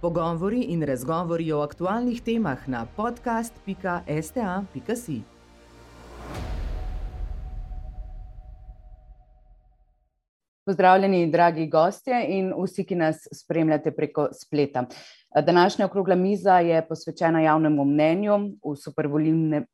Pogovori in razgovori o aktualnih temah na podcast.sta.si. Pozdravljeni, dragi gostje in vsi, ki nas spremljate preko spleta. Današnja okrogla miza je posvečena javnemu mnenju. V,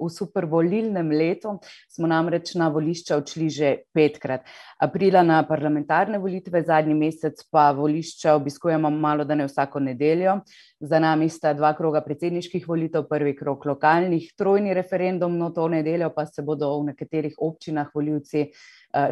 v supervolilnem letu smo namreč na volišča odšli že petkrat. Aprila na parlamentarne volitve, zadnji mesec pa volišča obiskujemo malo, da ne vsako nedeljo. Za nami sta dva kroga predsedniških volitev, prvi krog lokalnih, trojni referendum, no to nedeljo pa se bodo v nekaterih občinah volivci eh,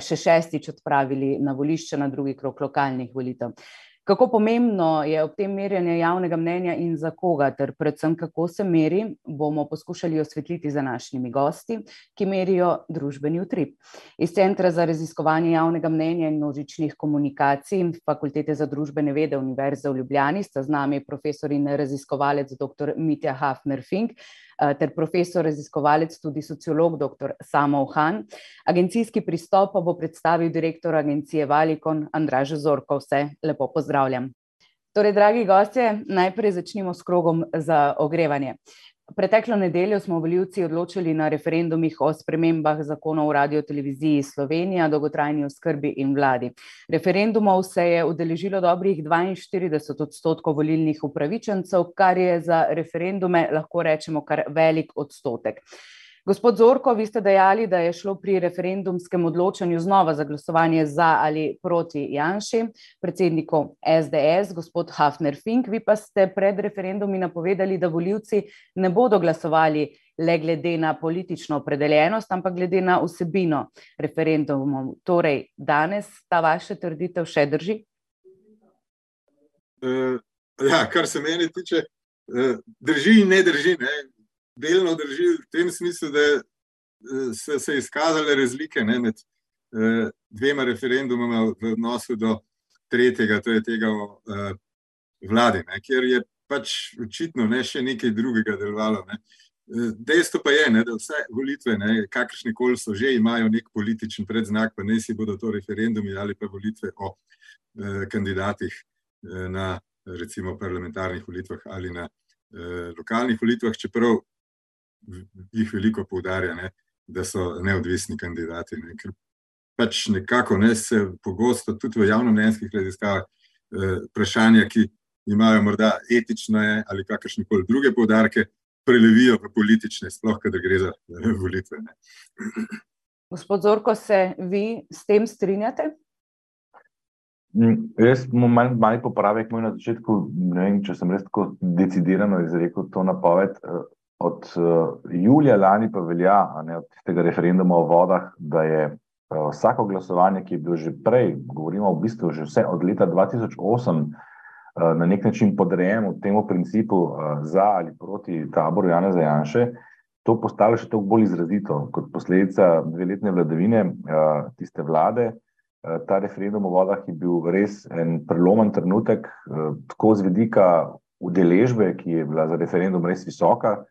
še šestič odpravili na volišča na drugi krog lokalnih volitev. Kako pomembno je ob tem merjenje javnega mnenja in za koga, ter predvsem kako se meri, bomo poskušali osvetliti za našimi gosti, ki merijo družbeni utrip. Iz Centra za raziskovanje javnega mnenja in množičnih komunikacij Fakultete za družbene vede Univerze v Ljubljani sta z nami profesor in raziskovalec dr. Mitja Hafner-Fink, Eh, ter profesor raziskovalec, tudi sociolog dr. Samo Han. Agencijski pristop pa bo predstavil direktor agencije Valikon Andraž Zorko. Vse lepo pozdravljam. Torej, dragi gostje, najprej začnimo s krogom za ogrevanje. Preteklo nedeljo smo voljivci odločili na referendumih o spremembah zakonov o radio televiziji Slovenija, dolgotrajni oskrbi in vladi. Referendumov se je udeležilo dobrih 42 odstotkov volilnih upravičencev, kar je za referendume lahko rečemo kar velik odstotek. Gospod Zorko, vi ste dejali, da je šlo pri referendumskem odločanju znova za glasovanje za ali proti Janši, predsedniku SDS, gospod Hafner Fink, vi pa ste pred referendumi napovedali, da voljivci ne bodo glasovali le glede na politično opredeljenost, ampak glede na vsebino referendumov. Torej, danes ta vaša trditev še drži? Uh, ja, kar se meni tiče, uh, drži in ne drži. Ne? Delno drži v tem smislu, da eh, so se izkazale razlike ne, med eh, dvema referendumoma v odnosu do tretjega, to je tega o eh, vladi, ne, kjer je pač očitno ne še nekaj drugega delovalo. Ne. Dejstvo pa je, ne, da vse volitve, kakršne koli so že, imajo nek političen predznak, pa ne si bodo to referendumi ali pa volitve o eh, kandidatih eh, na recimo parlamentarnih volitvah ali na eh, lokalnih volitvah, čeprav jih veliko poudarja, ne, da so neodvisni kandidati. Ne, ker pač nekako ne, se pogosto tudi v javno-mnenjskih raziskavah eh, vprašanja, ki imajo morda etične ali kakršne koli druge poudarke, prelevijo v politične, sploh, kadar gre za eh, volitve. Ne. Gospod Zorko, se vi s tem strinjate? Mm, jaz imam malo mal popravek na začetku. Ne vem, če sem res tako decidirano izrekel to napoved. Od uh, julija lani pa velja, ne, od tega referenduma o vodah, da je uh, vsako glasovanje, ki je bilo že prej, govorimo v bistvu že vse od leta 2008, uh, eh, na nek način podrejeno temu principu uh, za ali proti taboru Jana Zajanše, to postalo še toliko bolj izrazito kot posledica dveletne vladavine tiste vlade. Ta referendum o vodah je bil res en prelomen trenutek, tako z vidika udeležbe, ki je bila za referendum res visoka,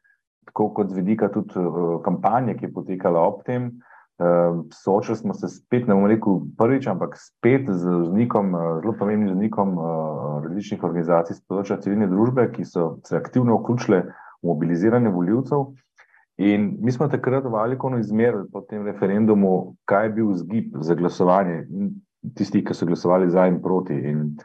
tako kot z vidika tudi uh, kampanje, ki je potekala ob tem. Uh, soočili smo se spet, ne bom rekel prvič, ampak spet z vznikom, uh, zelo pomembnim vznikom uh, različnih organizacij z področja civilne družbe, ki so se aktivno vključile v mobiliziranje voljivcev. In mi smo takrat veliko izmerili po tem referendumu, kaj je bil zgib za glasovanje in tisti, ki so glasovali za in proti. In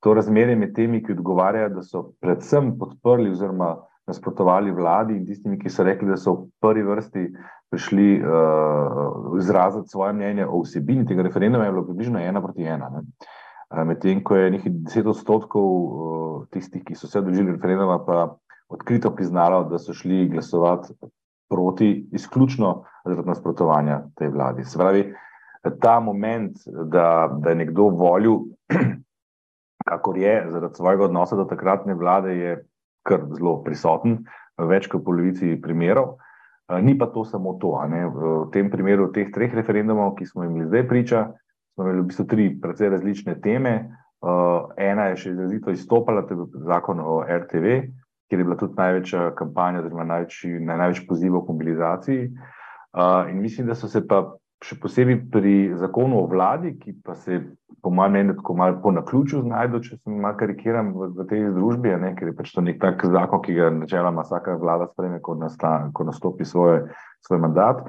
to razmerje med temi, ki odgovarjajo, da so predvsem podprli oziroma nasprotovali vladi in tistimi, ki so rekli, da so v prvi vrsti prišli uh, izraziti svoje mnenje o vsebini tega referenduma, je bilo približno ena proti ena. Uh, Medtem ko je nekaj deset odstotkov uh, tistih, ki so se odložili referenduma, pa odkrito priznalo, da so šli glasovati proti izključno zaradi nasprotovanja tej vladi. Se pravi, ta moment, da, da je nekdo volil, kakor je, zaradi svojega odnosa do takratne vlade, je kar zelo prisoten več kot polovici primerov. Ni pa to samo to. V tem primeru teh treh referendumov, ki smo jim zdaj priča, smo imeli v bistvu tri precej različne teme. Ena je še izrazito izstopala, to je zakon o RTV, kjer je bila tudi največja kampanja, oziroma največji, največ pozivov k mobilizaciji. In mislim, da so se pa še posebej pri zakonu o vladi, ki pa se po mojem mnenju, tako malo po naključju znajdu, če se malo karikiram v, v tej družbi, ne, ker je pač to nek tak zakon, ki ga načeloma vsaka vlada spreme, ko, nasta, ko nastopi svoj, svoj mandat.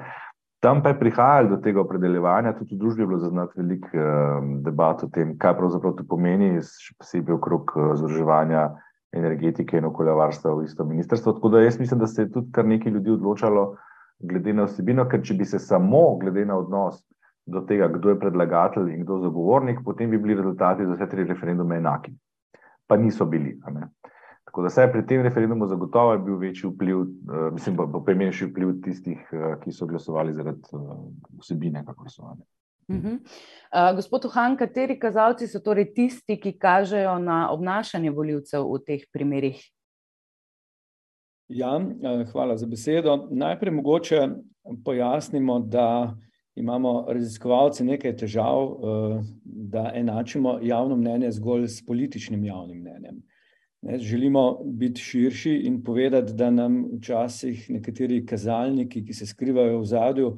Tam pa je prihajalo do tega opredeljevanja, tudi v družbi je bilo zaznati veliko uh, debat o tem, kaj pravzaprav to pomeni, še posebej okrog uh, združevanja energetike in okoljevarstva v isto ministrstvo. Tako da jaz mislim, da se je tudi kar nekaj ljudi odločalo glede na osebino, ker če bi se samo glede na odnos do tega, kdo je predlagatelj in kdo je zagovornik, potem bi bili rezultati za vse tri referendume enaki. Pa niso bili. Tako da je pri tem referendumu zagotovo bil večji vpliv, uh, mislim, pa pomembnejši vpliv tistih, uh, ki so glasovali zaradi uh, vsebine, kako so oni. Uh -huh. uh, gospod Uhan, kateri kazalci so torej tisti, ki kažejo na obnašanje voljivcev v teh primerih? Ja, hvala za besedo. Najprej mogoče pojasnimo, da imamo raziskovalci nekaj težav, da enačimo javno mnenje zgolj s političnim javnim mnenjem. Ne, želimo biti širši in povedati, da nam včasih nekateri kazalniki, ki se skrivajo v zadju,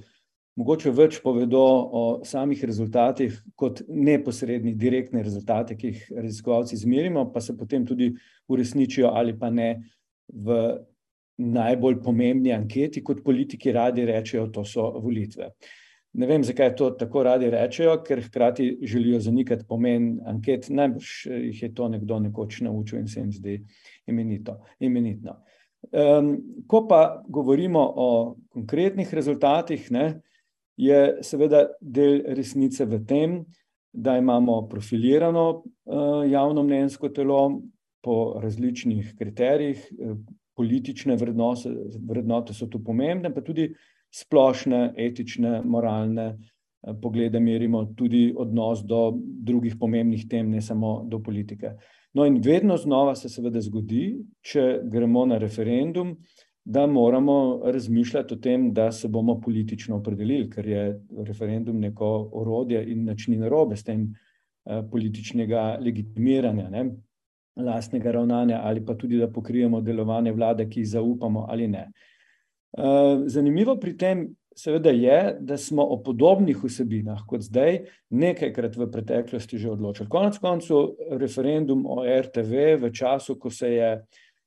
mogoče več povedo o samih rezultatih, kot neposredni, direktni rezultati, ki jih raziskovalci izmerimo, pa se potem tudi uresničijo ali pa ne v najbolj pomembni anketi, kot politiki radi rečejo, to so volitve. Ne vem, zakaj to tako radi rečejo, ker hkrati želijo zanikati pomen anket. Najbrž eh, jih je to nekdo nekoč naučil in se jim zdi imenito, imenitno. Um, ko pa govorimo o konkretnih rezultatih, ne, je seveda del resnice v tem, da imamo profilirano uh, javno mnenjsko telo po različnih kriterijih, uh, politične vrednote, vrednote so tu pomembne, pa tudi splošne, etične, moralne eh, poglede merimo, tudi odnos do drugih pomembnih tem, ne samo do politike. No, in vedno znova se seveda zgodi, če gremo na referendum, da moramo razmišljati o tem, da se bomo politično opredelili, ker je referendum neko orodje in način narobe s tem eh, političnega legitimiranja, ne, lastnega ravnanja ali pa tudi, da pokrijemo delovanje vlade, ki jih zaupamo ali ne. Eh, zanimivo pri tem seveda je, da smo o podobnih vsebinah kot zdaj nekajkrat v preteklosti že odločili. Konec koncu referendum o RTV v času, ko se je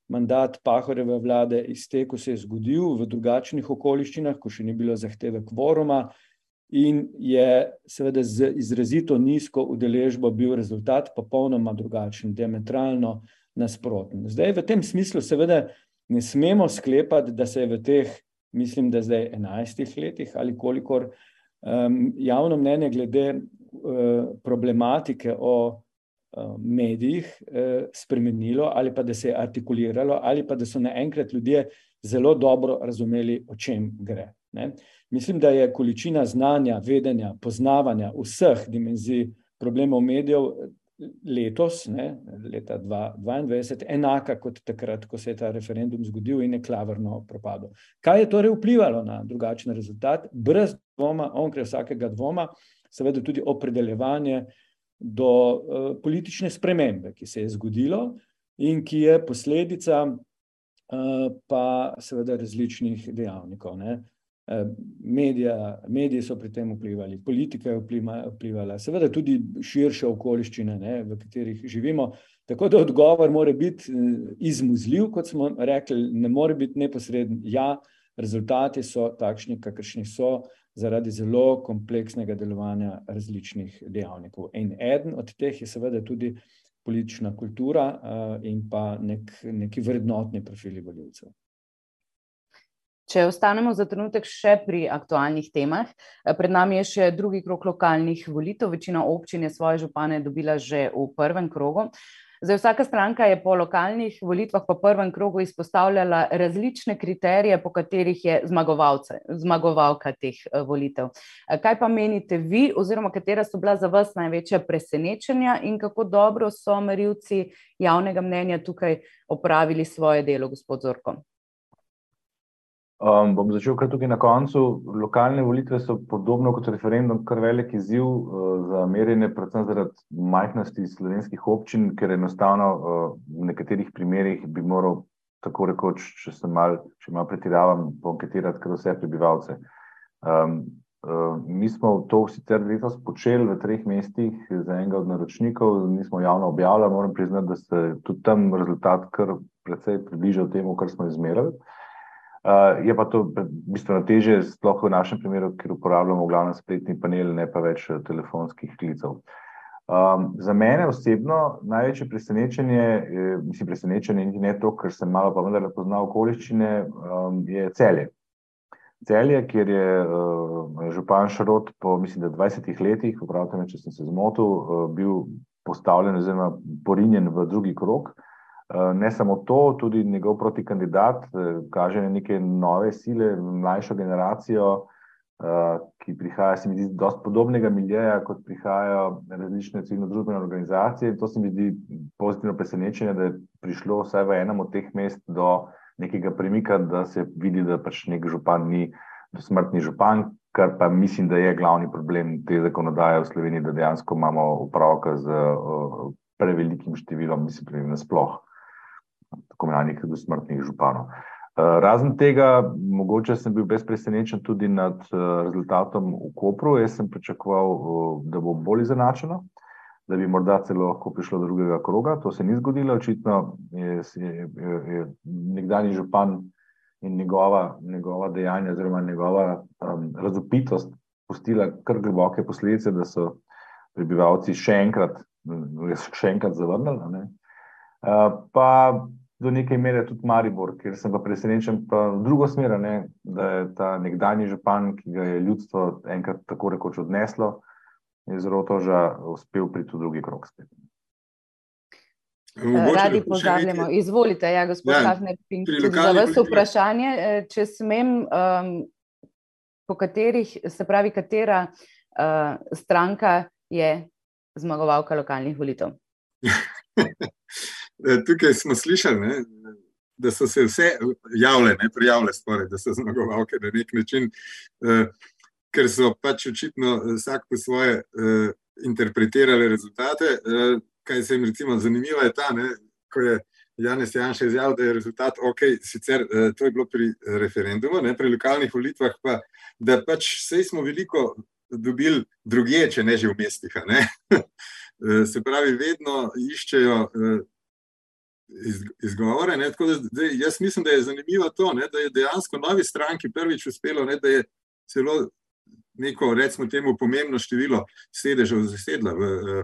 mandat Pahoreve vlade iztekel, se je zgodil v drugačnih okoliščinah, ko še ni bilo zahteve kvoruma in je seveda z izrazito nizko udeležbo bil rezultat popolnoma drugačen, diametralno nasproten. Zdaj v tem smislu seveda ne smemo sklepati, da se je v teh, mislim, da zdaj enajstih letih ali kolikor um, javno mnenje glede uh, problematike o uh, medijih uh, spremenilo ali pa da se je artikuliralo ali pa da so naenkrat ljudje zelo dobro razumeli, o čem gre. Ne? Mislim, da je količina znanja, vedenja, poznavanja vseh dimenzij problemov medijev letos, ne, leta 2022, enaka kot takrat, ko se je ta referendum zgodil in je klavrno propadel. Kaj je torej vplivalo na drugačen rezultat? Brez dvoma, onkraj vsakega dvoma, seveda tudi opredeljevanje do uh, politične spremembe, ki se je zgodilo in ki je posledica uh, pa seveda različnih dejavnikov. Ne. Eh, medija, mediji so pri tem vplivali, politika je vplivala, seveda tudi širše okoliščine, ne, v katerih živimo. Tako da odgovor mora biti eh, izmuzljiv, kot smo rekli, ne more biti neposreden. Ja, rezultati so takšni, kakršni so, zaradi zelo kompleksnega delovanja različnih dejavnikov. In eden od teh je seveda tudi politična kultura uh, in pa nek, neki vrednotni profili voljivcev. Če ostanemo za trenutek še pri aktualnih temah, eh, pred nami je še drugi krok lokalnih volitev. Večina občin je svoje župane dobila že v prvem krogu. Zdaj, vsaka stranka je po lokalnih volitvah po prvem krogu izpostavljala različne kriterije, po katerih je zmagovalka teh eh, volitev. Eh, kaj pa menite vi, oziroma katera so bila za vas največja presenečenja in kako dobro so merilci javnega mnenja tukaj opravili svoje delo, gospod Zorko? Um, bom začel kar tukaj na koncu. Lokalne volitve so podobno kot referendum, kar velik izziv uh, za merjenje, predvsem zaradi majhnosti slovenskih občin, ker enostavno uh, v nekaterih primerjih bi moral, tako rekoč, če se mal, če malo pretiravam, ponketirati kar vse prebivalce. Um, Mi smo to sicer letos počeli v treh mestih za enega od naročnikov, nismo javno objavljali, moram priznati, da se tudi tam rezultat kar precej približal temu, kar smo izmerili. Je pa to bistveno teže, sploh v našem primeru, ker uporabljamo v glavnem spletni panel, ne pa več telefonskih klicev. Um, za mene osebno največje presenečenje, mislim, presenečenje ni ne to, ker sem malo pa vendarle poznal okoliščine, um, je celje. Celje, kjer je uh, župan Šarot po, mislim, da 20 letih, upravite me, če sem se zmotil, uh, bil postavljen oziroma porinjen v drugi krok. Uh, ne samo to, tudi njegov protikandidat uh, kaže na neke nove sile, mlajšo generacijo, Eh, ki prihaja, se mi zdi, dosti podobnega miljeja, kot prihajajo različne civilno-družbene organizacije. In to se mi zdi pozitivno presenečenje, da je prišlo vsaj v enem od teh mest do nekega premika, da se vidi, da pač nek župan ni dosmrtni župan, kar pa mislim, da je glavni problem te zakonodaje v Sloveniji, da dejansko imamo upravka z prevelikim številom, mislim, nasploh tako imenovanih dosmrtnih županov. Eh, razen tega, mogoče sem bil brez presenečen tudi nad eh, rezultatom v Kopru. Jaz sem pričakoval, eh, da bo bolj izenačeno, da bi morda celo lahko prišlo do drugega kroga. To se ni zgodilo, očitno je, je, je, je nekdani župan in njegova, njegova dejanja, oziroma njegova um, razupitost, pustila kar globoke posledice, da so prebivalci še enkrat, še enkrat zavrnili. Uh, pa do neke mere tudi Maribor, ker sem pa presenečen pa v drugo smer, ne, da je ta nekdanji župan, ki ga je ljudstvo enkrat tako rekoč odneslo, je zelo toža uspel priti v drugi krok spet. Radi pozdravljamo. Izvolite, ja, gospod Hafner, ja, za vas vprašanje, eh, če smem, um, po katerih, se pravi, katera uh, stranka je zmagovalka lokalnih volitev? Eh, tukaj smo slišali, ne, da so se vse javile, ne prijavile, skoraj, da so zmagovalke na nek način, eh, ker so pač očitno vsak po svoje eh, interpretirali rezultate. Eh, kaj se jim recimo zanimivo je ta, ne, ko je Janes Janša izjavil, da je rezultat ok, sicer eh, to je bilo pri referendumu, ne, pri lokalnih volitvah pa, da pač vse smo veliko dobili drugje, če ne že v mestih. Eh, se pravi, vedno iščejo eh, izgovore. Da, da, jaz mislim, da je zanimivo to, ne, da je dejansko novi stranki prvič uspelo, ne, da je celo neko, recimo, temu pomembno število sedežev zasedla v eh,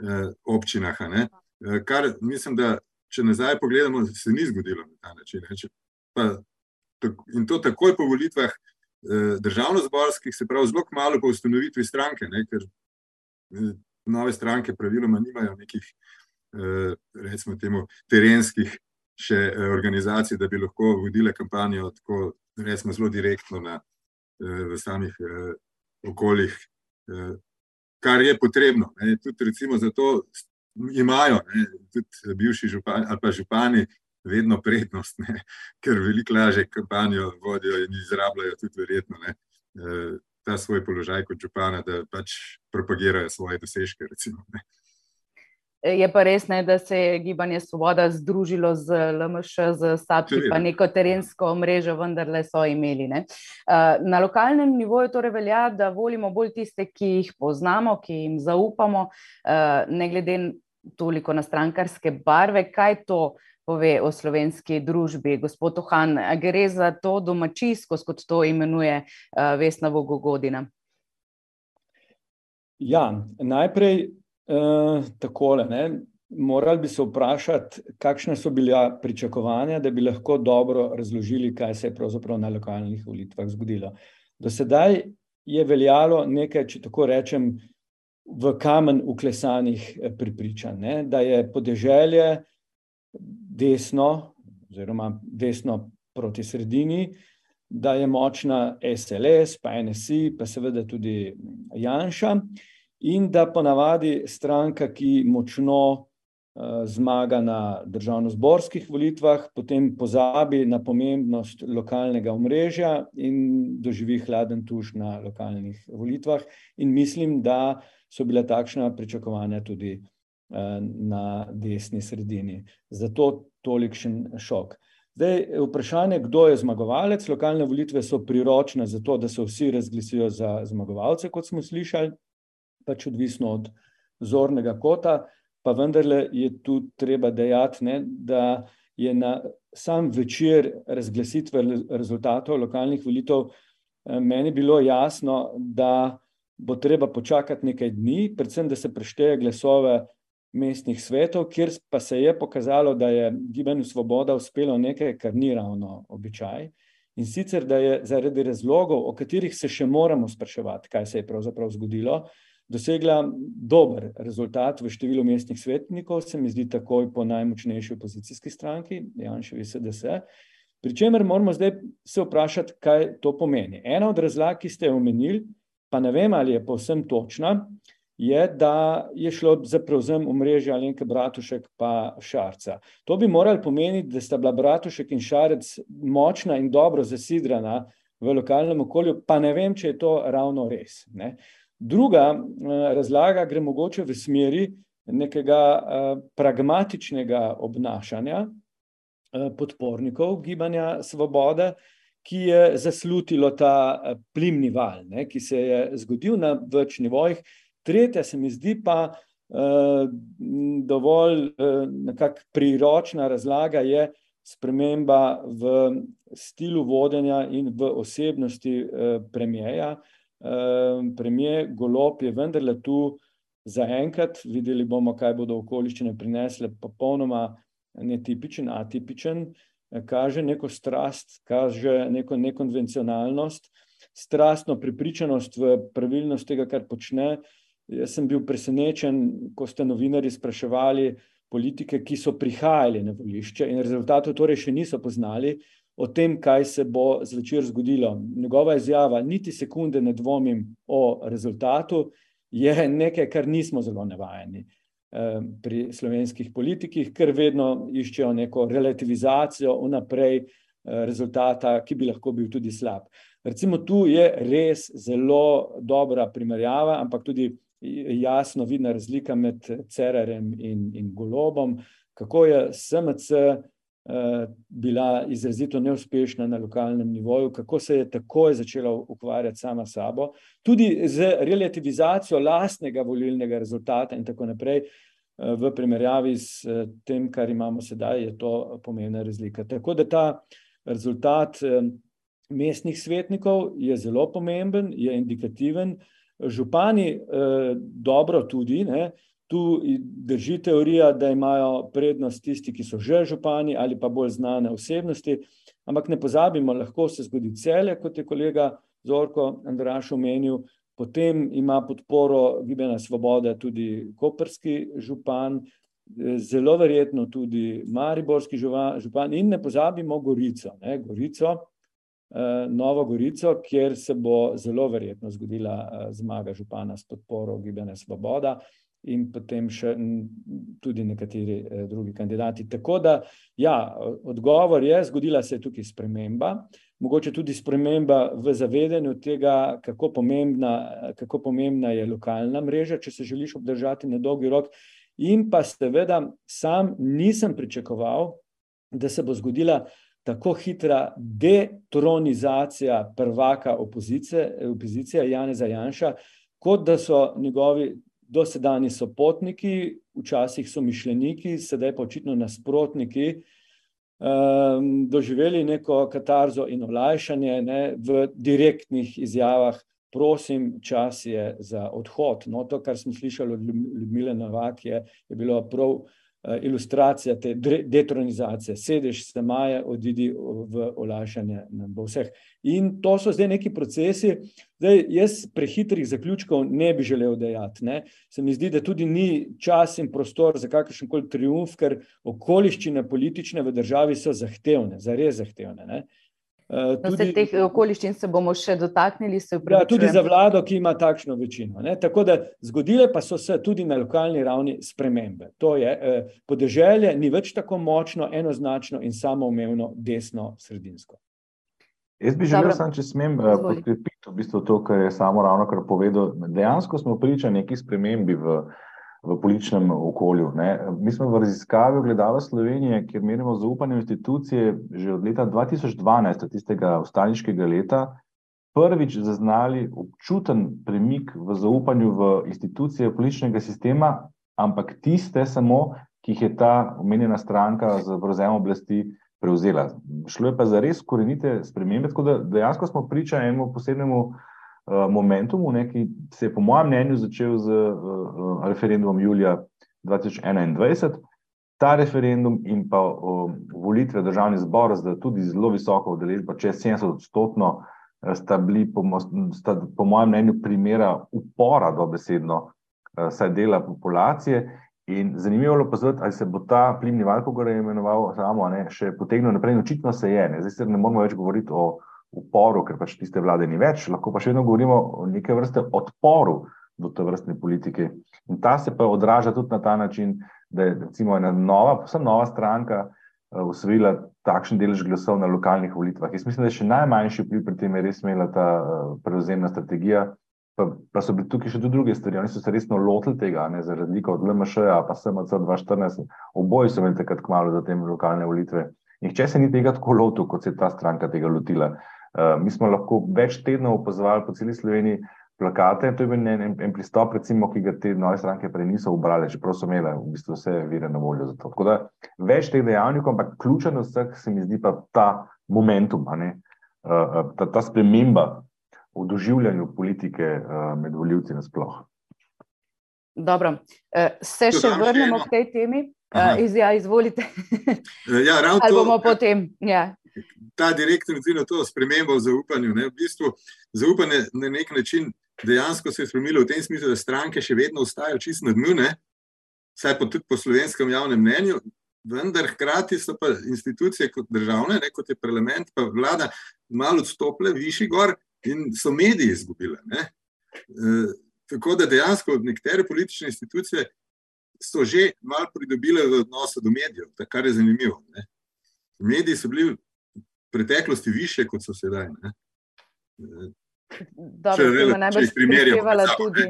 eh občinah. Ne, eh, kar mislim, da če nazaj pogledamo, se ni zgodilo na ta način. Ne, če, pa, in to takoj po volitvah eh, državno-zborskih, se pravi, zelo malo po ustanovitvi stranke, ne, ker nove stranke praviloma nimajo nekih Eh, recimo temu, terenskih še eh, organizacij, da bi lahko vodile kampanjo tako, recimo, zelo direktno na, eh, v samih okoljih, kar je potrebno. Ne. Tudi recimo zato imajo ne, tudi bivši župani ali pa župani vedno prednost, ne, ker veliko lažje kampanjo vodijo in izrabljajo tudi verjetno ne, ta svoj položaj kot župana, da pač propagirajo svoje dosežke. Recimo, Je pa res, ne, da se je gibanje Svoboda združilo z LMŠ, z SAPI, pa neko terensko mrežo, vendarle so imeli. Ne. Na lokalnem nivoju torej velja, da volimo bolj tiste, ki jih poznamo, ki jim zaupamo, ne glede toliko na strankarske barve. Kaj to pove o slovenski družbi, gospod Ohan? Gre za to domačijsko, kot to imenuje Vesna Vogogodina? Ja, najprej Uh, takole, ne? Morali bi se vprašati, kakšne so bila pričakovanja, da bi lahko dobro razložili, kaj se je pravzaprav na lokalnih volitvah zgodilo. Do sedaj je veljalo nekaj, če tako rečem, v kamen uklesanih eh, pripričanj, ne? da je podeželje desno, oziroma desno proti sredini, da je močna SLS, pa NSI, pa seveda tudi Janša in da ponavadi stranka, ki močno uh, zmaga na državno-zborskih volitvah, potem pozabi na pomembnost lokalnega omrežja in doživi hladen tuš na lokalnih volitvah. In mislim, da so bile takšna pričakovanja tudi uh, na desni sredini. Zato tolikšen šok. Zdaj, vprašanje, kdo je zmagovalec. Lokalne volitve so priročne za to, da se vsi razglasijo za zmagovalce, kot smo slišali, pač odvisno od zornega kota, pa vendarle je tu treba dejati, ne, da je na sam večer razglasitve rezultatov lokalnih volitev eh, meni bilo jasno, da bo treba počakati nekaj dni, predvsem, da se prešteje glasove mestnih svetov, kjer pa se je pokazalo, da je Gibanju Svoboda uspelo nekaj, kar ni ravno običaj. In sicer, da je zaradi razlogov, o katerih se še moramo spraševati, kaj se je pravzaprav zgodilo, dosegla dober rezultat v številu mestnih svetnikov, se mi zdi takoj po najmočnejši opozicijski stranki, Janševi SDS. Pričemer moramo zdaj se vprašati, kaj to pomeni. Ena od razlag, ki ste jo omenili, pa ne vem, ali je povsem točna, je, da je šlo za prevzem omrežja Alenke Bratušek pa Šarca. To bi morali pomeniti, da sta bila Bratušek in Šarec močna in dobro zasidrana v lokalnem okolju, pa ne vem, če je to ravno res. Ne. Druga eh, razlaga gre mogoče v smeri nekega eh, pragmatičnega obnašanja eh, podpornikov gibanja svobode, ki je zaslutilo ta plimni val, ne, ki se je zgodil na več nivojih. Tretja se mi zdi pa dovolj nekako priročna razlaga je sprememba v stilu vodenja in v osebnosti premijeja, Ehm, premijer Golop je vendarle tu zaenkrat, videli bomo, kaj bodo okoliščine prinesle, popolnoma netipičen, atipičen, kaže neko strast, kaže neko nekonvencionalnost, strastno pripričanost v pravilnost tega, kar počne. Jaz sem bil presenečen, ko ste novinari spraševali politike, ki so prihajali na volišče in rezultatov torej še niso poznali, o tem, kaj se bo zvečer zgodilo. Njegova izjava, niti sekunde ne dvomim o rezultatu, je nekaj, kar nismo zelo navajeni eh, pri slovenskih politikih, ker vedno iščejo neko relativizacijo vnaprej eh, rezultata, ki bi lahko bil tudi slab. Recimo tu je res zelo dobra primerjava, ampak tudi jasno vidna razlika med Cerarjem in, in Golobom, kako je SMC Eh, bila izrazito neuspešna na lokalnem nivoju, kako se je takoj začela ukvarjati sama sabo, tudi z relativizacijo lastnega volilnega rezultata in tako naprej, eh, v primerjavi s eh, tem, kar imamo sedaj, je to pomembna razlika. Tako da ta rezultat mestnih svetnikov je zelo pomemben, je indikativen, župani dobro tudi, ne, Tu drži teorija, da imajo prednost tisti, ki so že župani ali pa bolj znane osebnosti, ampak ne pozabimo, lahko se zgodi cele, kot je kolega Zorko Andraš omenil, potem ima podporo Gibena Svobode tudi koperski župan, zelo verjetno tudi mariborski župan in ne pozabimo Gorico, ne, Gorico, eh, Novo Gorico, kjer se bo zelo verjetno zgodila eh, zmaga župana s podporo Gibena Svoboda in potem še tudi nekateri eh, drugi kandidati. Tako da, ja, odgovor je, zgodila se je tukaj sprememba, mogoče tudi sprememba v zavedanju tega, kako pomembna, kako pomembna je lokalna mreža, če se želiš obdržati na dolgi rok. In pa seveda sam nisem pričakoval, da se bo zgodila tako hitra detronizacija prvaka opozicije, opozicija Janeza Janša, kot da so njegovi dosedani so potniki, včasih so mišljeniki, sedaj pa očitno nasprotniki, um, doživeli neko katarzo in olajšanje ne, v direktnih izjavah. Prosim, čas je za odhod. No, to, kar smo slišali od Ljubile Novak, je, je bilo prav uh, ilustracija te detronizacije, sedeš se maje, odidi v olajšanje nam bo vseh. In to so zdaj neki procesi, zdaj jaz prehitrih zaključkov ne bi želel dejati. Ne. Se mi zdi, da tudi ni čas in prostor za kakršen koli triumf, ker okoliščine politične v državi so zahtevne, zares zahtevne. Ne. Uh, tudi, no, teh okoliščin se bomo še dotaknili. Ja, tudi za vlado, ki ima takšno večino. Ne? Tako da zgodile pa so se tudi na lokalni ravni spremembe. To je, eh, podeželje ni več tako močno, enoznačno in samoumevno desno sredinsko. Jaz bi želel, sam, če smem eh, podkrepiti v bistvu to, kar je samo ravno kar povedal. Dejansko smo priča neki spremembi v v političnem okolju. Ne. Mi smo v raziskavi ogledala Slovenije, kjer merimo zaupanje v institucije že od leta 2012, od tistega ustaniškega leta, prvič zaznali občuten premik v zaupanju v institucije političnega sistema, ampak tiste samo, ki jih je ta omenjena stranka z prevzemom oblasti prevzela. Šlo je pa za res korenite spremembe, tako da dejansko smo priča enemu posebnemu uh, momentumu, ne, ki se je po mojem mnenju začel z uh, referendumom julija 2021. Ta referendum in pa uh, volitve državni zbor, zdaj tudi zelo visoko udeležba, čez 70 odstotno, sta bili, po, sta, po mojem mnenju, primera upora do besedno, uh, saj dela populacije. In zanimivo je opaziti, ali se bo ta plimni val, kako ga je imenoval, samo ne, še potegnil naprej. Očitno se je. Ne. Zdaj se ne moramo več govoriti o uporu, ker pač tiste vlade ni več, lahko pa še vedno govorimo o neke vrste odporu do te vrstne politike. In ta se pa odraža tudi na ta način, da je recimo ena nova, posebno nova stranka usvojila uh, takšen delež glasov na lokalnih volitvah. Jaz mislim, da je še najmanjši vpliv pri tem res imela ta uh, prevzemna strategija, Pa, pa so bili tukaj še tudi druge stvari. Oni so se resno lotili tega, ne, za razliko od LMŠ, pa SMC 2014. Oboji so imeli takrat kmalo za te lokalne volitve. Nihče se ni tega tako lotil, kot se je ta stranka tega lotila. Uh, mi smo lahko več tednov opazovali po celi Sloveniji plakate. To je bil en, en, en pristop, recimo, ki ga te nove stranke prej niso ubrali, čeprav so imeli v bistvu vse vire na voljo za to. Tako da več teh dejavnikov, ampak ključen od vseh se mi zdi pa ta momentum, uh, ta, ta sprememba v doživljanju politike med voljivci nasploh. Dobro, se še vrnemo k tej temi. Iz, ja, izvolite. ja, Ali bomo potem? Ja. Ta direktno odziv na to spremembo v zaupanju. Ne, v bistvu, zaupanje na nek način dejansko se je spremenilo v tem smislu, da stranke še vedno ostajajo čist na dnu, vsaj po, tudi po slovenskem javnem mnenju, vendar hkrati so pa institucije kot državne, ne, kot je parlament, pa vlada, malo odstopile, višji gor, in so mediji izgubili. E, tako da dejansko nekatere politične institucije so že malo pridobile v odnosu do medijev, kar je zanimivo. Ne? Mediji so bili preteklosti više, kot so sedaj. Ne? Dobro, če rele, najbolj primerjala tudi,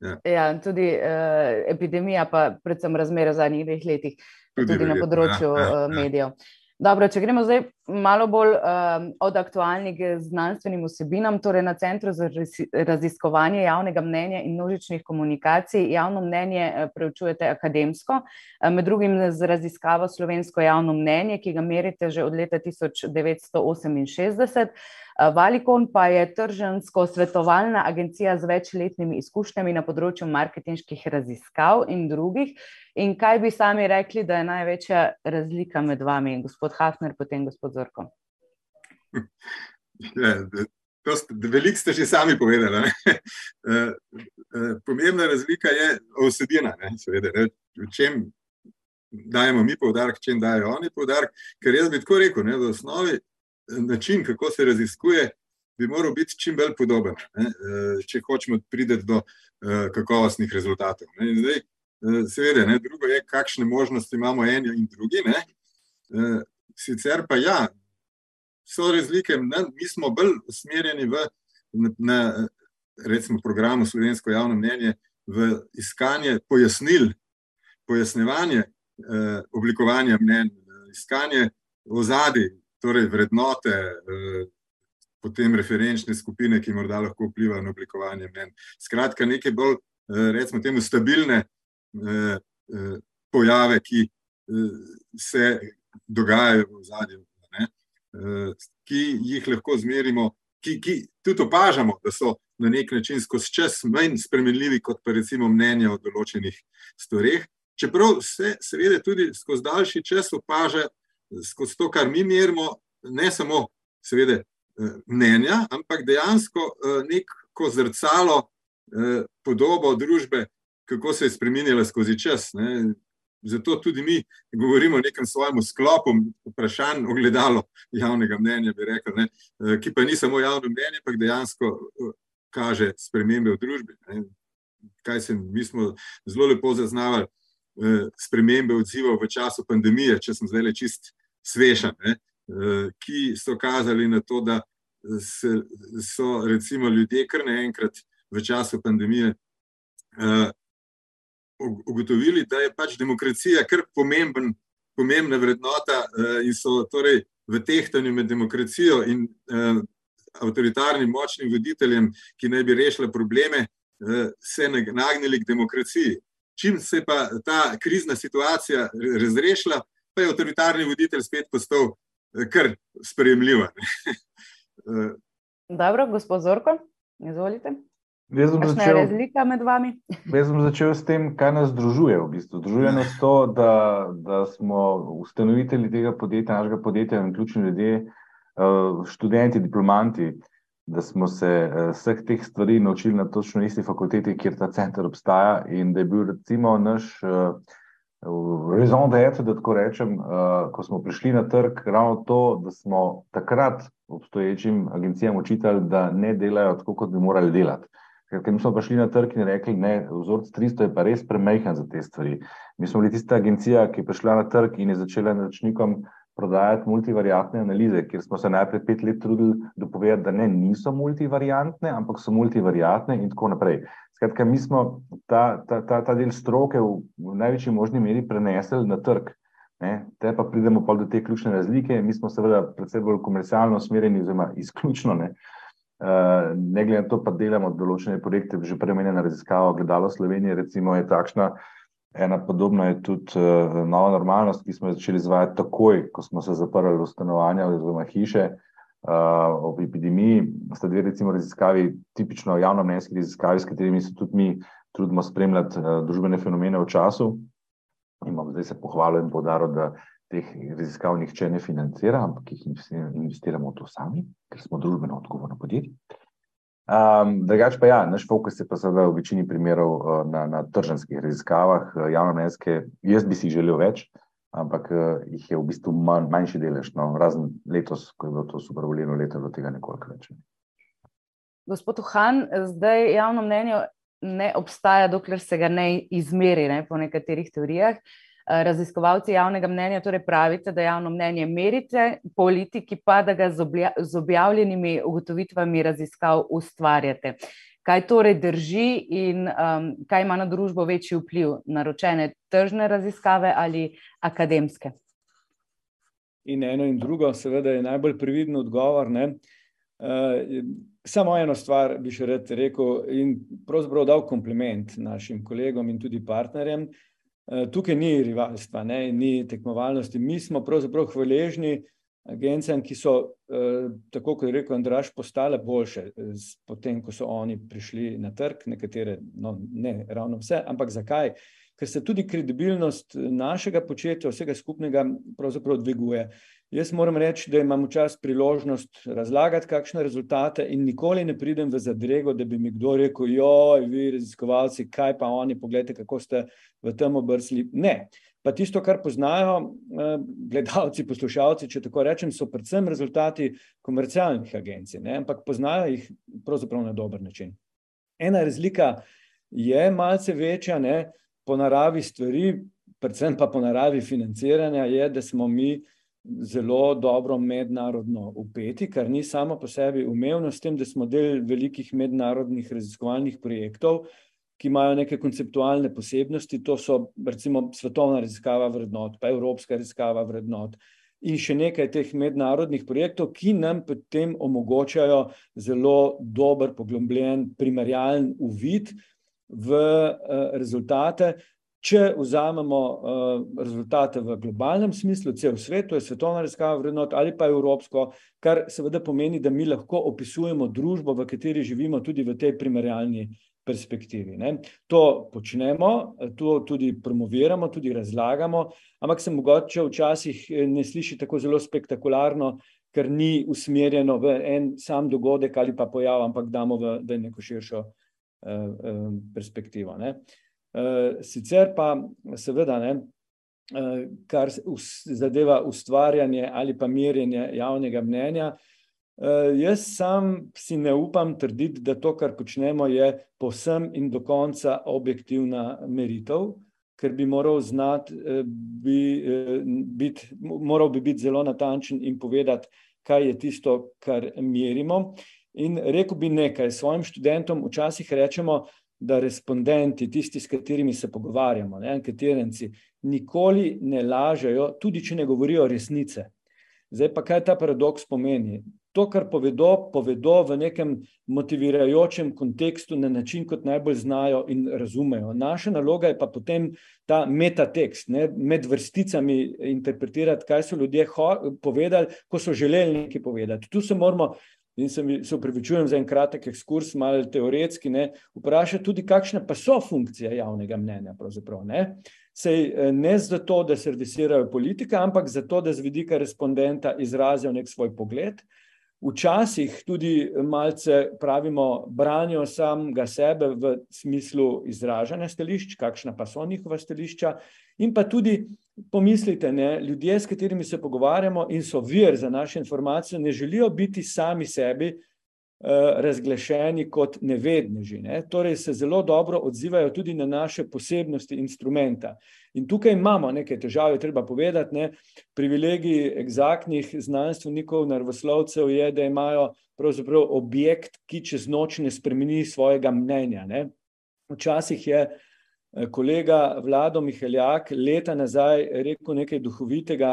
ja. Ja, tudi uh, epidemija, pa predvsem razmere v zadnjih dveh letih, tudi, tudi na področju ja, ja, medijev. Ja. Dobro, če gremo zdaj malo bolj um, od aktualnih znanstvenim vsebinam, torej na Centru za raziskovanje javnega mnenja in množičnih komunikacij, javno mnenje eh, preučujete akademsko, eh, med drugim z raziskavo slovensko javno mnenje, ki ga merite že od leta 1968. Valikon pa je tržansko svetovalna agencija z večletnimi izkušnjami na področju marketinških raziskav in drugih. In kaj bi sami rekli, da je največja razlika med vami, gospod Hafner, potem gospod Zorko? Ja, Veliko ste že sami povedali. Eh, eh, pomembna razlika je osebina, seveda, ne? v čem dajemo mi poudarek, v čem dajo oni poudarek. Ker jaz bi tako rekel, ne? v osnovi način, kako se raziskuje, bi moral biti čim bolj podoben, ne? Eh, če hočemo priti do eh, kakovostnih rezultatov. Zdaj, eh, seveda, ne? drugo je, kakšne možnosti imamo eni in drugi. Ne? Sicer pa ja, so razlike, ne? mi smo bolj usmerjeni v na, na recimo, programu Slovensko javno mnenje, v iskanje pojasnil, pojasnevanje eh, oblikovanja mnen, iskanje ozadij, torej vrednote, eh, potem referenčne skupine, ki morda lahko vplivajo na oblikovanje mnen. Skratka, neke bolj, eh, recimo, temu stabilne eh, pojave, ki se dogajajo v zadnjem, ki jih lahko zmerimo, ki, ki tudi opažamo, da so na nek način skozi čas manj spremenljivi, kot pa recimo mnenja o določenih stvareh. Čeprav se, seveda, tudi skozi daljši čas opaža, skozi to, kar mi merimo, ne samo, seveda, eh, mnenja, ampak dejansko eh, neko zrcalo, eh, podobo družbe, kako se je spremenila skozi čas. Ne. Zato tudi mi govorimo o nekem svojem sklopu vprašanj, ogledalo javnega mnenja, bi rekel, ne, ki pa ni samo javno mnenje, ampak dejansko kaže spremembe v družbi. Ne. Kaj se mi smo zelo lepo zaznavali, spremembe odzivov v času pandemije, če sem zdaj le čist sveša, ne, eh, ki so kazali na to, da se, so recimo ljudje kar naenkrat v času pandemije eh, ugotovili, da je pač demokracija kar pomemben, pomembna vrednota in so torej v tehtanju med demokracijo in avtoritarnim močnim voditeljem, ki naj bi rešila probleme, se nagnili k demokraciji. Čim se pa ta krizna situacija razrešila, pa je avtoritarni voditelj spet postal kar sprejemljiv. Dobro, gospod Zorko, izvolite. Jaz bom, Kakšna je začel, razlika med vami? jaz bom začel s tem, kaj nas združuje. V bistvu. Združuje nas to, da, da smo ustanovitelji tega podjetja, našega podjetja, in ključni ljudje, eh, študenti, diplomanti, da smo se eh, vseh teh stvari naučili na točno isti fakulteti, kjer ta center obstaja, in da je bil recimo naš raison d'être, da tako rečem, eh, ko smo prišli na trg, ravno to, da smo takrat obstoječim agencijam učitali, da ne delajo tako, kot bi morali delati. Ker smo prišli na trg in rekli, da je vzorec 300 je pa res premehen za te stvari. Mi smo bili tista agencija, ki je prišla na trg in je začela naročnikom prodajati multivariantne analize, kjer smo se najprej pet let trudili dopovedati, da ne, niso multivariantne, ampak so multivariantne in tako naprej. Skratka, mi smo ta, ta, ta, ta del stroke v, v največji možni meri prenesli na trg. Ne, te pa pridemo pa do te ključne razlike. Mi smo seveda predvsem bolj komercialno usmerjeni, oziroma izključno ne. Uh, ne glede na to, pa delamo določene projekte, že prej omenjena raziskava Gledalo Slovenije, recimo je takšna, ena podobna je tudi uh, nova normalnost, ki smo jo začeli izvajati takoj, ko smo se zaprli v stanovanja oziroma hiše uh, ob epidemiji. Sta dve recimo raziskavi, tipično javnomnenjski raziskavi, s katerimi se tudi mi trudimo spremljati uh, družbene fenomene v času. Bom zdaj se pohvalil in podaril, da teh raziskav nihče ne financira, ampak jih investiramo v to sami, ker smo družbeno odgovorno podjetje. Um, drugač pa ja, naš fokus je pa seveda v večini primerov uh, na, na trženskih raziskavah, uh, javnomnenjske, jaz bi si želel več, ampak uh, jih je v bistvu manj, manjši delež, no, razen letos, ko je bilo to supervolilno leto, do tega nekoliko več. Gospod Han, zdaj javno mnenje ne obstaja, dokler se ga ne izmeri, ne, po nekaterih teorijah. Raziskovalci javnega mnenja torej pravite, da javno mnenje merite, politiki pa, da ga z, obja z objavljenimi ugotovitvami raziskav ustvarjate. Kaj torej drži in um, kaj ima na družbo večji vpliv, naročene tržne raziskave ali akademske? In eno in drugo, seveda, je najbolj previden odgovor. Ne? Uh, samo eno stvar bi še rad rekel in pravzaprav dal kompliment našim kolegom in tudi partnerjem. Uh, tukaj ni rivalstva, ne? ni tekmovalnosti. Mi smo pravzaprav hvaležni agencijam, ki so, uh, tako kot je rekel Andraš, postale boljše, potem, ko so oni prišli na trg, nekatere, no, ne ravno vse, ampak zakaj? Ker se tudi kredibilnost našega početja, vsega skupnega, pravzaprav dviguje. Jaz moram reči, da imam včasih priložnost razlagati, kakšne rezultate, in nikoli ne pridem v zadrego, da bi mi kdo rekel: Joj, vi, raziskovalci, kaj pa oni, pogledajte, kako ste v tem obrsli. Ne. Pa tisto, kar poznajo gledalci, poslušalci, če tako rečem, so predvsem rezultati komercialnih agencij, ne? ampak poznajo jih pravzaprav na dober način. Ena razlika je malce večja, ne? po naravi stvari, predvsem pa po naravi financiranja, je, da smo mi zelo dobro mednarodno upeti, kar ni samo po sebi umevno, s tem, da smo del velikih mednarodnih raziskovalnih projektov, ki imajo neke konceptualne posebnosti, to so recimo svetovna raziskava vrednot, pa evropska raziskava vrednot. In še nekaj teh mednarodnih projektov, ki nam potem omogočajo zelo dober, poglobljen, primerjalen uvid v rezultate, Če vzamemo uh, rezultate v globalnem smislu, cel svet, to je svetovna raziskava vrednot ali pa evropsko, kar seveda pomeni, da mi lahko opisujemo družbo, v kateri živimo, tudi v tej primerjalni perspektivi. Ne. To počnemo, to tudi promoviramo, tudi razlagamo, ampak se mogoče včasih ne sliši tako zelo spektakularno, ker ni usmerjeno v en sam dogodek ali pa pojav, ampak damo v, v neko širšo uh, uh, perspektivo. Ne. Eh, sicer pa, seveda, ne, eh, kar zadeva ustvarjanje ali pa merjenje javnega mnenja, eh, jaz sam si ne upam trditi, da to, kar počnemo, je povsem in do konca objektivna meritev, ker bi moral znati, bi biti, moral bi biti zelo natančen in povedati, kaj je tisto, kar merimo. In rekel bi nekaj svojim študentom, včasih rečemo, da respondenti, tisti, s katerimi se pogovarjamo, ne, anketiranci, nikoli ne lažejo, tudi če ne govorijo resnice. Zdaj pa kaj ta paradoks pomeni? To, kar povedo, povedo v nekem motivirajočem kontekstu na način, kot najbolj znajo in razumejo. Naša naloga je pa potem ta metatekst, ne, med vrsticami interpretirati, kaj so ljudje povedali, ko so želeli nekaj povedati. Tu se moramo in se, mi, se upravičujem za en kratek ekskurs, malo teoretski, ne, vprašati tudi, kakšna pa so funkcije javnega mnenja. Ne. Sej, eh, ne zato, da servisirajo politika, ampak zato, da z vidika respondenta izrazijo nek svoj pogled. Včasih tudi malce pravimo, branijo samega sebe v smislu izražanja stališč, kakšna pa so njihova stališča, in pa tudi pomislite, ne, ljudje, s katerimi se pogovarjamo in so vir za naše informacije, ne želijo biti sami sebi uh, razglašeni kot nevedneži. Ne. Torej se zelo dobro odzivajo tudi na naše posebnosti instrumenta. In tukaj imamo nekaj težave, treba povedati. Ne. Privilegij egzaktnih znanstvenikov, naravoslovcev je, da imajo objekt, ki čez noč ne spremeni svojega mnenja. Ne. Včasih je kolega Vlado Miheljak leta nazaj rekel nekaj duhovitega,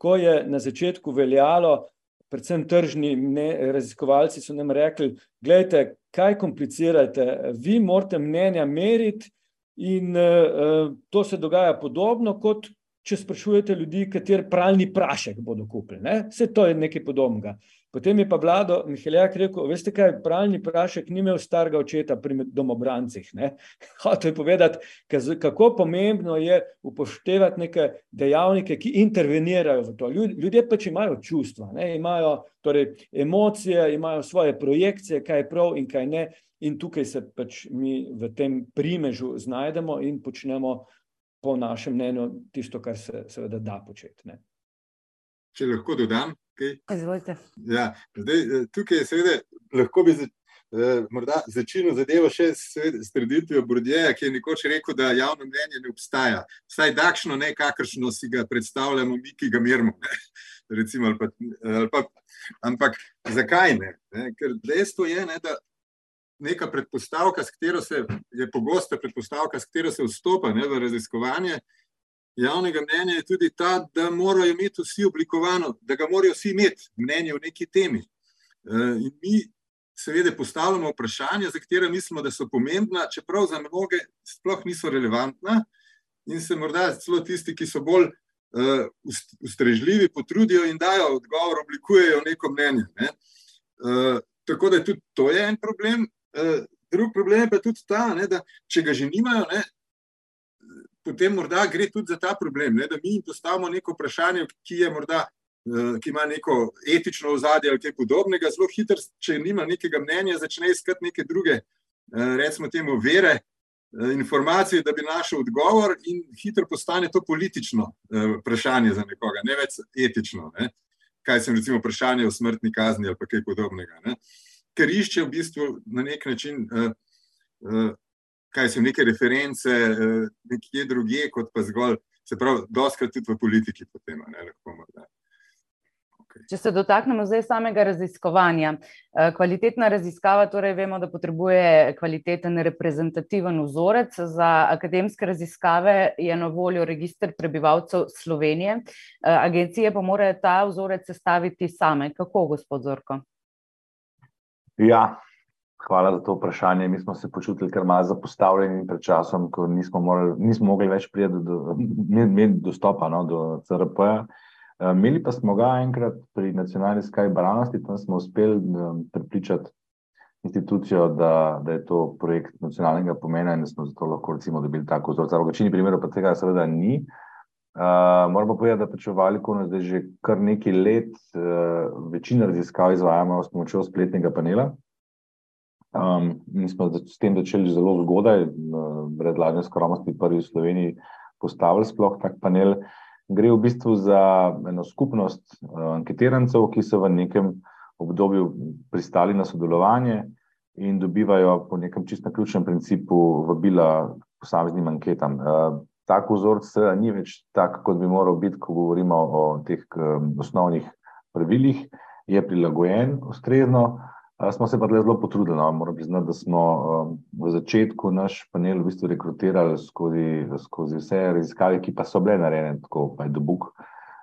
ko je na začetku veljalo, predvsem tržni ne, raziskovalci so nam rekli, gledajte, kaj komplicirate, vi morate mnenja meriti in uh, to se dogaja podobno, kot če sprašujete ljudi, kater pralni prašek bodo kupili. Ne? Vse to je nekaj podobnega. Potem je pa vlado Miheljak rekel, veste kaj, pralni prašek ni imel starega očeta pri domobrancih. Hotel je povedati, kako pomembno je upoštevati neke dejavnike, ki intervenirajo v to. Ljudje pač imajo čustva, ne? imajo torej, emocije, imajo svoje projekcije, kaj je prav in kaj ne. In tukaj se pač mi v tem primežu znajdemo in počnemo po našem mnenju tisto, kar se seveda da početi. Ne? Če lahko dodam, Izvolite. Ja, zdaj, eh, tukaj je seveda lahko bi eh, morda začel zadevo še s trditvijo Bordjeja, ki je nekoč rekel, da javno mnenje ne obstaja. Vsaj takšno, ne kakršno si ga predstavljamo, mi, ki ga merimo. Recimo, ali pa, ali pa, ampak zakaj ne? ne? Ker dejstvo je, ne, da neka predpostavka, s katero se je pogosta predpostavka, s katero se vstopa ne, v raziskovanje, javnega mnenja je tudi ta, da morajo imeti vsi oblikovano, da ga morajo vsi imeti mnenje o neki temi. Eh, in mi seveda postavljamo vprašanja, za katera mislimo, da so pomembna, čeprav za mnoge sploh niso relevantna in se morda celo tisti, ki so bolj uh, ustrežljivi, potrudijo in dajo odgovor, oblikujejo neko mnenje. Ne. Uh, tako da tudi to je en problem. Uh, drug problem je pa tudi ta, ne, da če ga že nimajo, ne, potem morda gre tudi za ta problem, ne, da mi jim postavimo neko vprašanje, ki, morda, uh, ki ima neko etično ozadje ali kaj podobnega. Zelo hitro, če nima nekega mnenja, začne iskati neke druge, uh, recimo, temu vere. Eh, informacije, da bi našel odgovor, in hitro postane to politično vprašanje za nekoga, ne več etično. Ne? Kaj se recimo vprašanje o smrtni kazni ali kaj podobnega. Ne? Ker išče v bistvu na nek način uh, uh, kaj so neke reference, eh, nekje druge, kot pa zgolj, se pravi, doskrat tudi v politiki. Potem, ne, okay. Če se dotaknemo zdaj samega raziskovanja. Eh, kvalitetna raziskava, torej vemo, da potrebuje kvaliteten reprezentativen vzorec. Za akademske raziskave je na voljo registr prebivalcev Slovenije. Eh, agencije pa morajo ta vzorec sestaviti same. Kako, gospod Zorko? Ja, Hvala za to vprašanje. Mi smo se počutili kar malo zapostavljeni pred časom, ko nismo, morali, nismo mogli več priti do, do, dostopa no, do CRP-ja. Eh, imeli pa smo ga enkrat pri nacionalni skaj baranosti, tam smo uspeli um, prepričati institucijo, da, da je to projekt nacionalnega pomena in da smo zato lahko recimo, dobili tako vzorec. V večini primerov pa tega seveda ni. Uh, Moramo povedati, da pač v Valikonu zdaj že kar nekaj let uh, večino raziskav izvajamo s pomočjo spletnega panela. Um, mi smo s tem začeli zelo zgodaj, pred ladjem skromnosti, prvi v Sloveniji, postavili sploh tak panel. Gre v bistvu za eno skupnost uh, anketirancev, ki so v nekem obdobju pristali na sodelovanje in dobivajo po nekem čisto ključnem principu vabila posameznim anketam. Uh, tak vzorc ni več tak, kot bi moral biti, ko govorimo o teh um, osnovnih pravilih, je prilagojen ustrezno. Smo se pa zelo potrudili. No. Moram priznati, da smo um, v začetku naš panel v bistvu rekrutirali skozi, skozi vse raziskave, ki pa so bile narejene tako, pa je dobuk.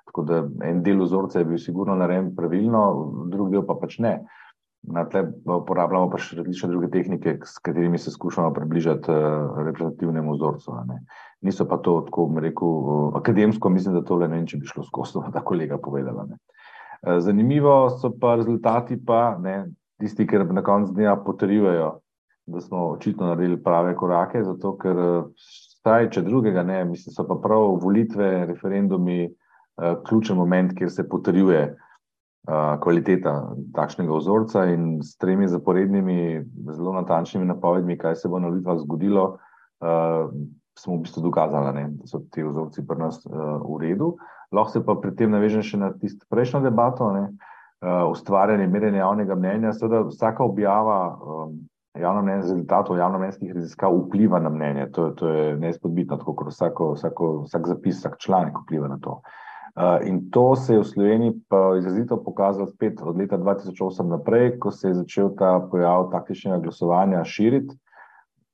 Tako da en del vzorca je bil sigurno narejen pravilno, drugi del pa pač ne. Na tle uporabljamo pa še različne druge tehnike, s katerimi se skušamo približati uh, reprezentativnemu vzorcu. Niso pa to, tako rekel, uh, akademsko, mislim, da tole ne vem, če bi šlo skozi, da kolega povedala. Ne. Zanimivo so pa rezultati, pa ne, tisti, ki na koncu dneva potrjujejo, da smo očitno naredili prave korake, zato ker, staj, če drugega ne, mislim, so pa prav volitve, referendumi, uh, ključen moment, kjer se potrjuje uh, kvaliteta takšnega vzorca in s tremi zaporednimi, zelo natančnimi napovedmi, kaj se bo na volitvah zgodilo, uh, smo v bistvu dokazali, ne, da so ti vzorci pri nas uh, v redu. Lahko se pa pri tem navežem še na tisto prejšnjo debato. Ne, uh, ustvarjanje, merjenje javnega mnenja. Seveda, vsaka objava um, javnomnenja, rezultatov javnomnenjskih raziskav vpliva na mnenje. To, to je neizpodbitno, tako kot vsako, vsako, vsak zapis, vsak članek vpliva na to. Uh, in to se je v Sloveniji izrazito pokazalo spet od leta 2008 naprej, ko se je začel ta pojav taktičnega glasovanja širiti.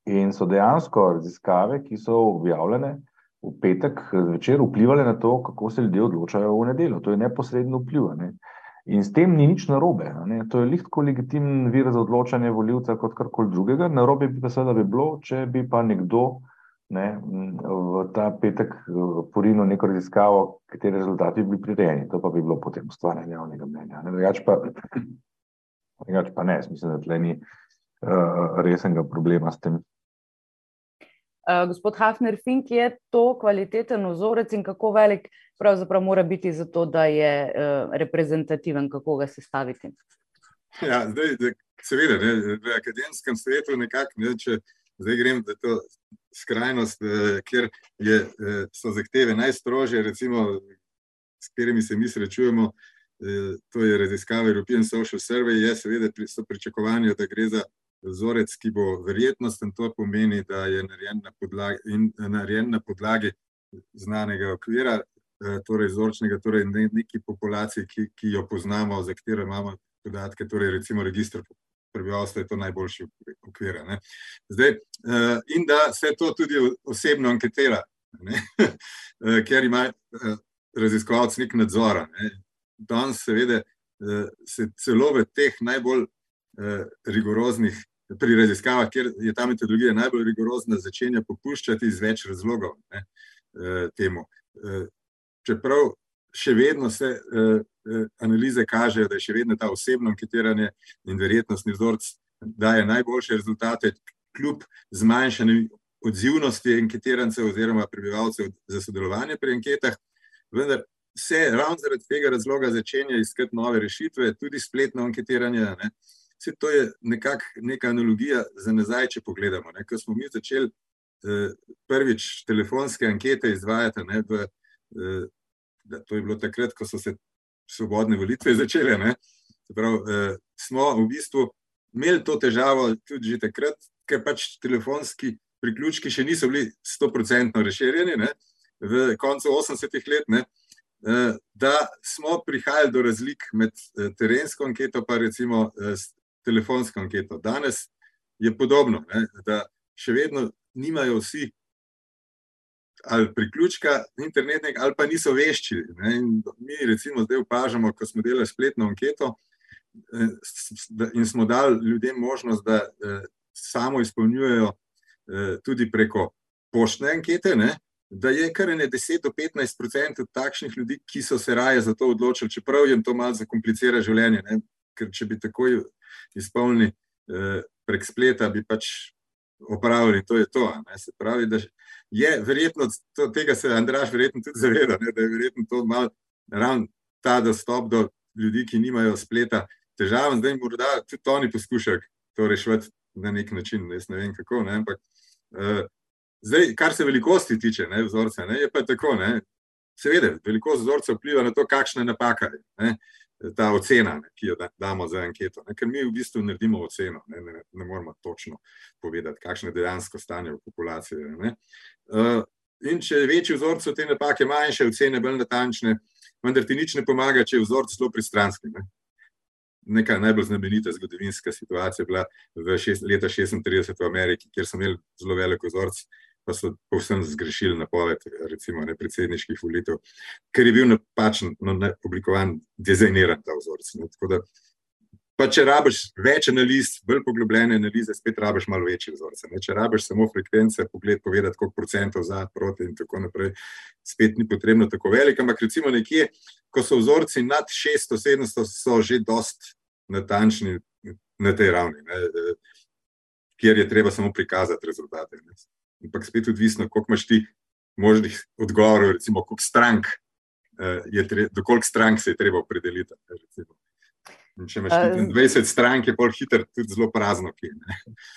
In so dejansko raziskave, ki so objavljene v petek zvečer, vplivali na to, kako se ljudje odločajo v nedeljo. To je neposredno vpliv. Ne? In s tem ni nič narobe. Ne? To je lahko legitimen vir za odločanje voljivca kot karkoli drugega. Narobe bi pa seveda bi bilo, če bi pa nekdo ne, v ta petek porinil neko raziskavo, kateri rezultati bi bili prirejeni. To pa bi bilo potem ustvarjanje javnega mnenja. Drugač pa, drugač pa ne, mislim, da tle ni uh, resnega problema s tem. Uh, gospod Hafner, Fink je to kvaliteten vzorec in kako velik pravzaprav mora biti za to, da je uh, reprezentativen, kako ga sestaviti? Ja, zdaj, da, seveda, ne, v akademskem svetu nekako, ne, če zdaj grem v to skrajnost, eh, kjer je, eh, so zahteve najstrožje, recimo, s katerimi se mi srečujemo, eh, to je raziskava European Social Survey, je seveda pri, so pričakovanja, da gre za vzorec, ki bo verjetnosten, to pomeni, da je narejen na podlagi, narejen na podlagi znanega okvira, eh, torej vzorčnega, torej neki populaciji, ki, ki jo poznamo, za katero imamo podatke, torej recimo registr prebivalstva je to najboljši okvir. Zdaj, eh, in da se to tudi osebno anketira, ne? Eh, ker ima raziskovalec nek nadzor. Ne? Danes seveda se celo v teh najbolj rigoroznih pri raziskavah, kjer je ta metodologija najbolj rigorozna, začenja popuščati iz več razlogov ne, eh, temu. Eh, čeprav še vedno se eh, analize kažejo, da je še vedno ta osebno anketiranje in verjetnostni vzorc daje najboljše rezultate, kljub zmanjšanju odzivnosti anketirancev oziroma prebivalcev za sodelovanje pri anketah, vendar se ravno zaradi tega razloga začenja iskati nove rešitve, tudi spletno anketiranje. Ne. Vse to je nekako neka analogija za nazaj, če pogledamo. Ne. Ko smo mi začeli eh, prvič telefonske ankete izvajati, ne, v, eh, to je bilo takrat, ko so se svobodne volitve začele, prav, eh, smo v bistvu imeli to težavo tudi že takrat, ker pač telefonski priključki še niso bili 100% razširjeni ne, v koncu 80-ih let. Ne, eh, Da smo prihajali do razlik med eh, terensko anketo, pa recimo eh, telefonsko anketo. Danes je podobno, ne, da še vedno nimajo vsi ali priključka internetnega, ali pa niso vešči. Ne. Mi, recimo, zdaj opažamo, ko smo delali spletno anketo eh, in smo dali ljudem možnost, da eh, samo izpolnjujejo eh, tudi preko poštne ankete. Ne. Da je kar ne 10 do 15 odstotkov takšnih ljudi, ki so se raje za to odločili, čeprav jim to malo zakomplicira življenje. Ne? Ker če bi takoj izpolnili prek spleta, bi pač opravili. To je to. Se pravi, da je verjetno, to, tega se Andraš verjetno tudi zaveda, ne, da je verjetno to mal ravno ta dostop do ljudi, ki nimajo spleta, težaven. Zdaj morda tudi oni poskušajo to rešiti na nek način. Jaz ne vem kako. Ne, ampak, eh, zdaj, kar se velikosti tiče, ne, vzorce, ne, je pa tako. Ne, Seveda, velikost vzorca vpliva na to, kakšna je napaka. Ne ta ocena, ne, ki jo damo za anketo. Ne, ker mi v bistvu naredimo oceno, ne, ne, ne moramo točno povedati, kakšno je dejansko stanje v populaciji. Ne. Uh, in če je večji vzorec, te napake manjše, ocene bolj natančne, vendar ti nič ne pomaga, če je vzorec zelo pristranski. Ne. neka najbolj znamenita zgodovinska situacija bila v šest, leta 36 v Ameriki, kjer so imeli zelo veliko vzorc, pa so povsem zgrešili napoved, recimo, ne predsedniških volitev, ker je bil napačen, no, ne, oblikovan, dizajniran ta vzorc. Ne, tako da, pa če rabiš več analiz, bolj poglobljene analize, spet rabiš malo večje vzorce. Ne, če rabiš samo frekvence, pogled, povedati, koliko procentov za, proti in tako naprej, spet ni potrebno tako velik, ampak recimo nekje, ko so vzorci nad 600-700, so že dost natančni na tej ravni. Ne, kjer je treba samo prikazati rezultate. Ne ampak spet odvisno, koliko imaš ti možnih odgovorov, recimo, koliko strank, uh, do koliko strank se je treba opredeliti. Če imaš 20 strank, je bolj hiter, tudi zelo prazno.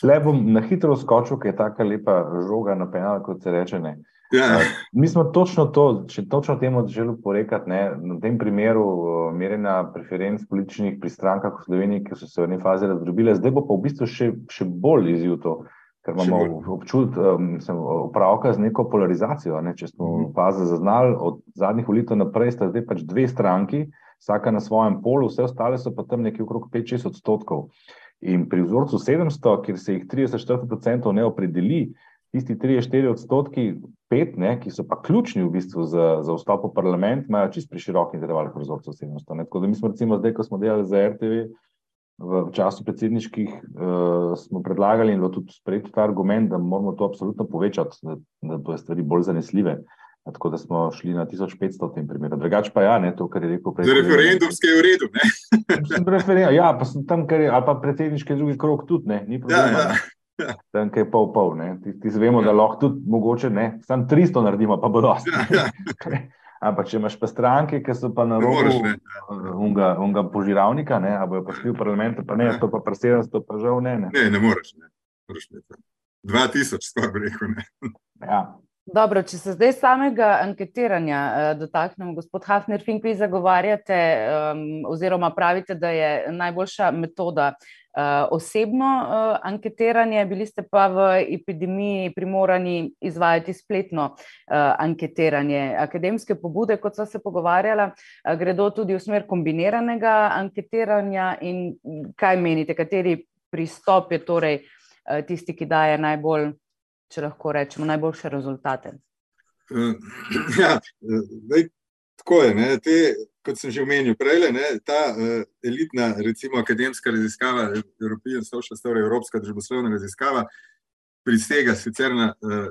Le bom na hitro skočil, ker je tako lepa žoga na penal, kot se reče. Ne. Ja. Mi smo točno to, če točno temu želimo porekati, ne, na tem primeru merjenja preferenc političnih pri strankah v Sloveniji, ki so se v eni fazi razdrobile, zdaj bo pa v bistvu še, še bolj izziv to ker imamo občutek, da um, upravka z neko polarizacijo. Ne? Če smo mhm. faze zaznali od zadnjih volitev naprej, sta zdaj pač dve stranki, vsaka na svojem polu, vse ostale so pa tam nekje okrog 5-6 odstotkov. In pri vzorcu 700, kjer se jih 30-40% ne opredeli, tisti 3-4 odstotki, pet, ne, ki so pa ključni v bistvu za, za vstop v parlament, imajo čist pri širokih intervalih vzorcev 700. Ne. Tako da mi smo recimo zdaj, ko smo delali za RTV, v času predsedniških uh, smo predlagali in tudi sprejeti ta argument, da moramo to absolutno povečati, da, da bodo stvari bolj zanesljive. Tako da smo šli na 1500 v tem primeru. Drugač pa ja, ne, to, kar je rekel prej. Referendumski je v redu. ja, pa sem tam, ker je, ali pa predsedniški drugi krok tudi, ne, ni problema. Ja, ja. Tam, ki je pol pol. Ti, ti zvemo, ja. da lahko tudi mogoče, ne, sam 300 naredimo, pa bo dosti. Ja, ja. Ampak, če imaš pa stranke, ki so pa na robu unga, unga požiravnika, ne, ali pa šli v parlament, pa ne, to pa pa 700, pa žal ne. Ne, ne, ne moreš. Ne. moreš ne. 2000, skoraj rekel. Ja. Dobro, če se zdaj samega anketiranja eh, dotaknemo, gospod Hafner, Fink, vi zagovarjate um, oziroma pravite, da je najboljša metoda uh, osebno uh, anketiranje, bili ste pa v epidemiji primorani izvajati spletno uh, anketiranje. Akademske pobude, kot so se pogovarjala, uh, gredo tudi v smer kombiniranega anketiranja in kaj menite, kateri pristop je torej uh, tisti, ki daje najbolj če lahko rečemo, najboljše rezultate? Uh, ja, daj, tako je. Te, kot sem že omenil prej, ne, ta uh, elitna, recimo akademska raziskava, European Social Story, Evropska družboslovna raziskava, prisega sicer na uh,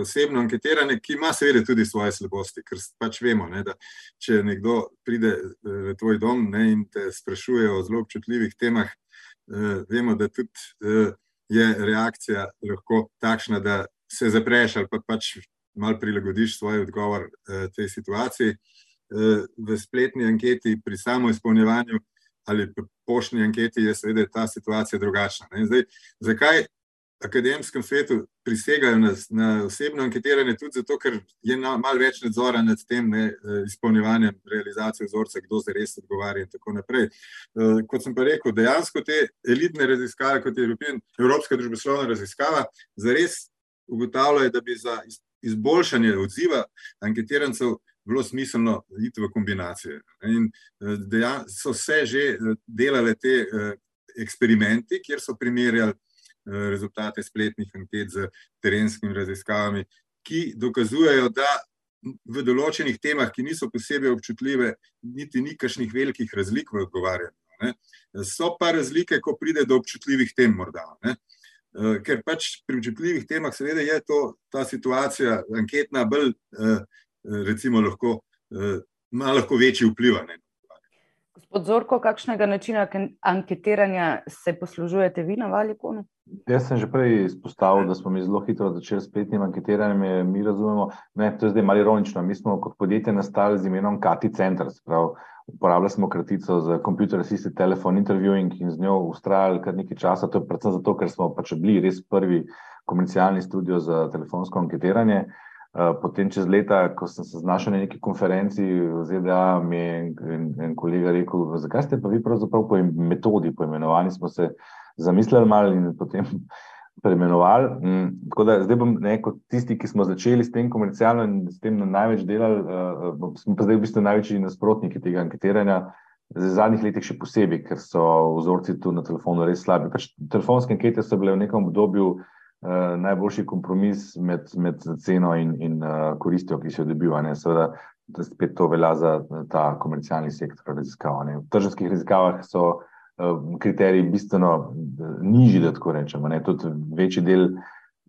osebno anketiranje, ki ima seveda tudi svoje slabosti, ker pač vemo, ne, da če nekdo pride v tvoj dom ne, in te sprašuje o zelo občutljivih temah, uh, vemo, da tudi. Uh, je reakcija lahko takšna, da se zapreš ali pa pač malo prilagodiš svoj odgovor eh, tej situaciji. Eh, v spletni anketi, pri samo izpolnjevanju ali poštni anketi, je seveda ta situacija drugačna. Zdaj, zakaj akademskem svetu prisegajo na, na osebno anketiranje, tudi zato, ker je na, malo več nadzora nad tem ne, eh, izpolnjevanjem realizacije vzorca, kdo se res odgovarja in tako naprej. Uh, kot sem pa rekel, dejansko te elitne raziskave, kot je Evropin, Evropska družboslovna raziskava, zares ugotavljajo, da bi za izboljšanje odziva anketirancev bilo smiselno iti v kombinacije. In eh, dejan, so se že delale te eksperimenti, kjer so primerjali Eh, rezultate spletnih anket z terenskimi raziskavami, ki dokazujejo, da v določenih temah, ki niso posebej občutljive, niti ni kakšnih velikih razlik v odgovarjanju. Ne. So pa razlike, ko pride do občutljivih tem, morda. Ne. Eh, ker pač pri občutljivih temah, seveda, je to, ta situacija anketna bolj, eh, recimo, lahko, ima lahko večji vpliv. Gospod Zorko, kakšnega načina anketiranja se poslužujete vi na Valikonu? Jaz sem že prej izpostavil, da smo mi zelo hitro začeli s spletnim anketiranjem. Mi razumemo, je to zdaj malo ironično. Mi smo kot podjetje nastali z imenom Kati Center. Uporabljali smo kratico za Computer Assisted Telephone Interviewing in z njo ustrajali kar nekaj časa. To je predvsem zato, ker smo pač bili res prvi komercialni studio za telefonsko anketiranje. Eh, potem, čez leta, ko sem se znašel na neki konferenci v ZDA, mi je en, en kolega rekel: Zakaj ste pa vi pravzaprav po metodi poimenovani? Smo se zamislili malo in potem preimenovali. Mm, tako da zdaj bom ne, kot tisti, ki smo začeli s tem komercialno in s tem največ delali, uh, smo pa zdaj v bistvu največji nasprotniki tega anketiranja. v zadnjih letih še posebej, ker so vzorci tu na telefonu res slabi. Pač telefonske ankete so bile v nekem obdobju najboljši kompromis med, med ceno in, in uh, koristjo, ki si jo dobil. Seveda, spet to velja za ta komercialni sektor raziskav. V tržanskih raziskavah so uh, kriteriji bistveno nižji, da tako rečemo. Ne. Tudi večji del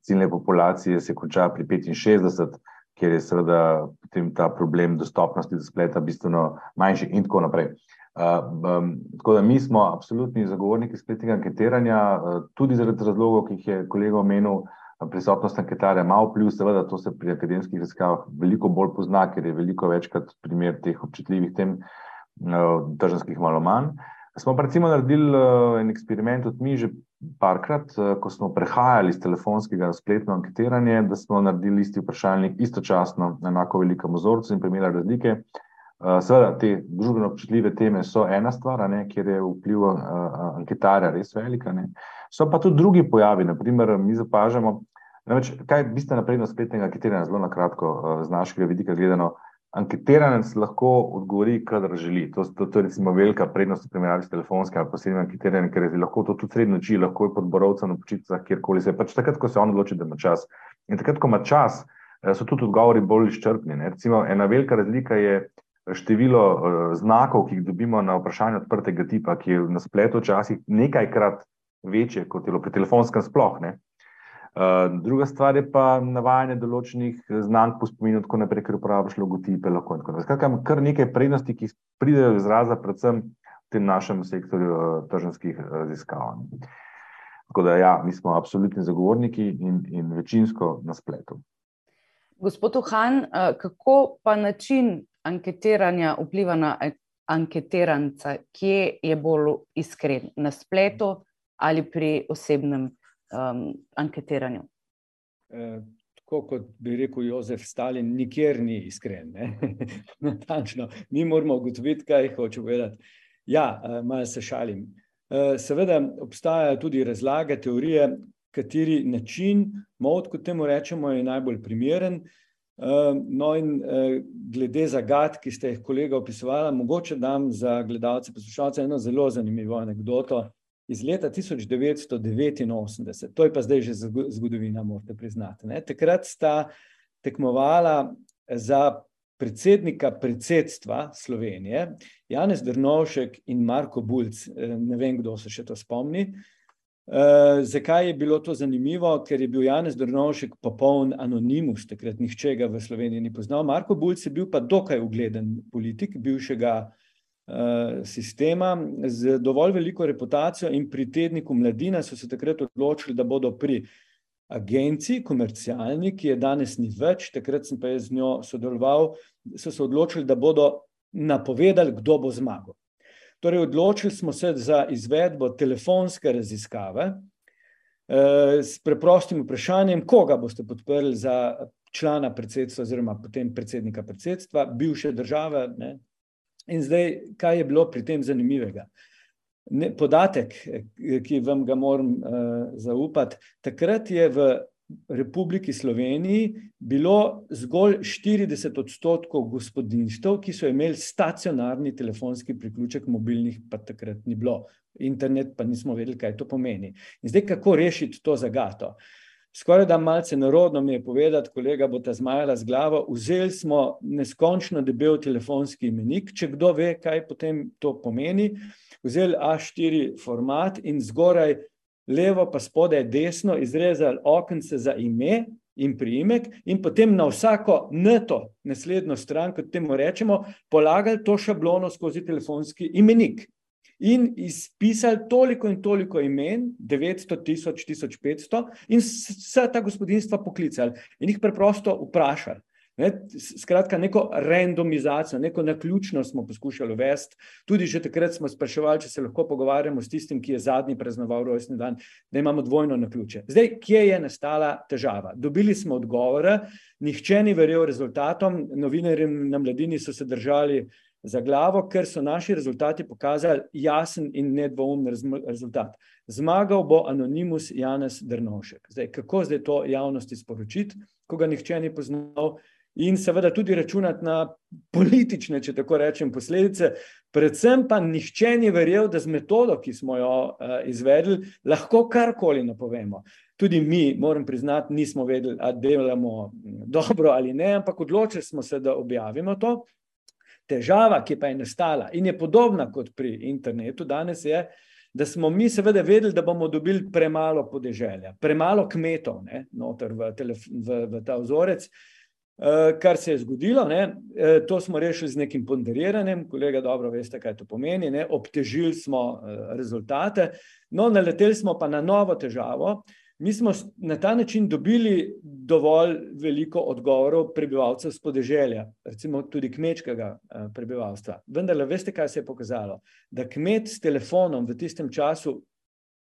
ciljne populacije se konča pri 65 kjer je seveda potem ta problem dostopnosti do spleta bistveno manjši in tako naprej. Uh, um, tako da mi smo absolutni zagovorniki spletnega anketiranja, uh, tudi zaradi razlogov, ki jih je kolega omenil, uh, prisotnost anketarja ima vpliv, seveda to se pri akademskih raziskavah veliko bolj pozna, ker je veliko večkrat primer teh občutljivih tem, uh, državskih malo manj. Smo pa recimo naredili uh, en eksperiment, tudi mi že parkrat, uh, ko smo prehajali iz telefonskega na spletno anketiranje, da smo naredili isti vprašalnik istočasno na enako velikem vzorcu in primerjali razlike. Uh, seveda, te družbeno občutljive teme so ena stvar, ne, kjer je vpliv uh, anketarja res velika. Ne. So pa tudi drugi pojavi, naprimer, mi zapažamo, namreč, kaj je bistvena prednost spletnega anketiranja, zelo na kratko, z našega vidika gledano. Anketiranec lahko odgovori, kadar želi. To, to, to je recimo velika prednost v primerjavi s telefonskim ali posebnim anketiranjem, ker je lahko to tudi srednjo noči, lahko je pod borovcem na počitnicah, kjerkoli se. Pač takrat, ko se on odloči, da ima čas. In takrat, ko ima čas, eh, so tudi odgovori bolj izčrpni. Ne? Recimo ena velika razlika je število uh, znakov, ki jih dobimo na vprašanje odprtega tipa, ki je na spletu včasih nekajkrat večje kot je bilo pri telefonskem sploh. Ne? Eh, druga stvar je pa navajanje določenih znank po spominu, tako naprej, ker uporabljaš logotipe. Skratka, kar nekaj prednosti, ki pridejo izraza, predvsem v tem našem sektorju uh, tržanskih raziskav. Tako da, ja, mi smo absolutni zagovorniki in, in večinsko na spletu. Gospod Uhan, uh, kako pa način anketiranja vpliva na anketiranca, kje je bolj iskren, na spletu ali pri osebnem um, anketiranju. E, tako kot bi rekel Jozef Stalin, nikjer ni iskren. Natančno, mi moramo ugotoviti, kaj hoče povedati. Ja, e, malo se šalim. E, seveda obstajajo tudi razlage, teorije, kateri način, mod, kot temu rečemo, je najbolj primeren. No, in glede zagad, ki ste jih kolega opisovali, mogoče dam za gledalce, poslušalce eno zelo zanimivo anegdoto iz leta 1989, to je pa zdaj že zgodovina, morate priznati. Ne? Takrat sta tekmovala za predsednika predsedstva Slovenije, Janez Drnovšek in Marko Bulc. Ne vem, kdo se še to spomni. Uh, zakaj je bilo to zanimivo? Ker je bil Janez Drnovšek popoln anonimus, takrat nihče ga v Sloveniji ni poznal. Marko Bulc je bil pa dokaj ugleden politik, bivšega uh, Eh, sistema z dovolj veliko reputacijo in pri tedniku Mladina so se takrat odločili, da bodo pri agenciji, komercialni, ki je danes ni več, takrat sem pa jaz z njo sodeloval, so se odločili, da bodo napovedali, kdo bo zmagal. Torej, odločili smo se za izvedbo telefonske raziskave eh, s preprostim vprašanjem, koga boste podprli za člana predsedstva oziroma potem predsednika predsedstva, bivše države, ne, In zdaj, kaj je bilo pri tem zanimivega? Ne, podatek, ki vam ga moram uh, zaupati, takrat je v Republiki Sloveniji bilo zgolj 40 odstotkov gospodinstv, ki so imeli stacionarni telefonski priključek, mobilnih pa takrat ni bilo. Internet pa nismo vedeli, kaj to pomeni. In zdaj, kako rešiti to zagato? Uh, Skoraj da malce narodno mi je povedati, kolega bo ta zmajala z glavo, vzeli smo neskončno debel telefonski imenik, če kdo ve, kaj potem to pomeni, vzeli A4 format in zgoraj levo pa spodaj desno izrezali okence za ime in priimek in potem na vsako neto naslednjo stran, kot temu rečemo, polagali to šablono skozi telefonski imenik in izpisali toliko in toliko imen, 900, 1000, 1500, in vse ta gospodinstva poklicali in jih preprosto vprašali. Ne, skratka, neko randomizacijo, neko naključno smo poskušali uvesti. Tudi že takrat smo spraševali, če se lahko pogovarjamo s tistim, ki je zadnji praznoval rojstni dan, da imamo dvojno naključje. Zdaj, kje je nastala težava? Dobili smo odgovore, nihče ni verjel rezultatom, novinarji na mladini so se držali uh, za glavo, ker so naši rezultati pokazali jasen in nedvoumen rezultat. Zmagal bo anonimus Janez Drnovšek. Zdaj, kako zdaj to javnosti sporočiti, ko ga nihče ni poznal? in seveda tudi računati na politične, če tako rečem, posledice. Predvsem pa nihče ni verjel, da z metodo, ki smo jo uh, izvedli, lahko karkoli napovemo. Tudi mi, moram priznati, nismo vedeli, ali delamo dobro ali ne, ampak odločili smo se, da objavimo to. Težava, ki pa je nastala in je podobna kot pri internetu danes, je, da smo mi seveda vedeli, da bomo dobili premalo podeželja, premalo kmetov, ne, noter v, v, v ta vzorec. Uh, kar se je zgodilo, ne, uh, to smo rešili z nekim ponderiranjem, kolega, dobro veste, kaj to pomeni. Ne, obtežili smo uh, rezultate, no, naleteli smo pa na novo težavo, Mi smo na ta način dobili dovolj veliko odgovorov prebivalcev z podeželja, recimo tudi kmečkega eh, prebivalstva. Vendar, veste, kaj se je pokazalo? Da kmet s telefonom v tistem času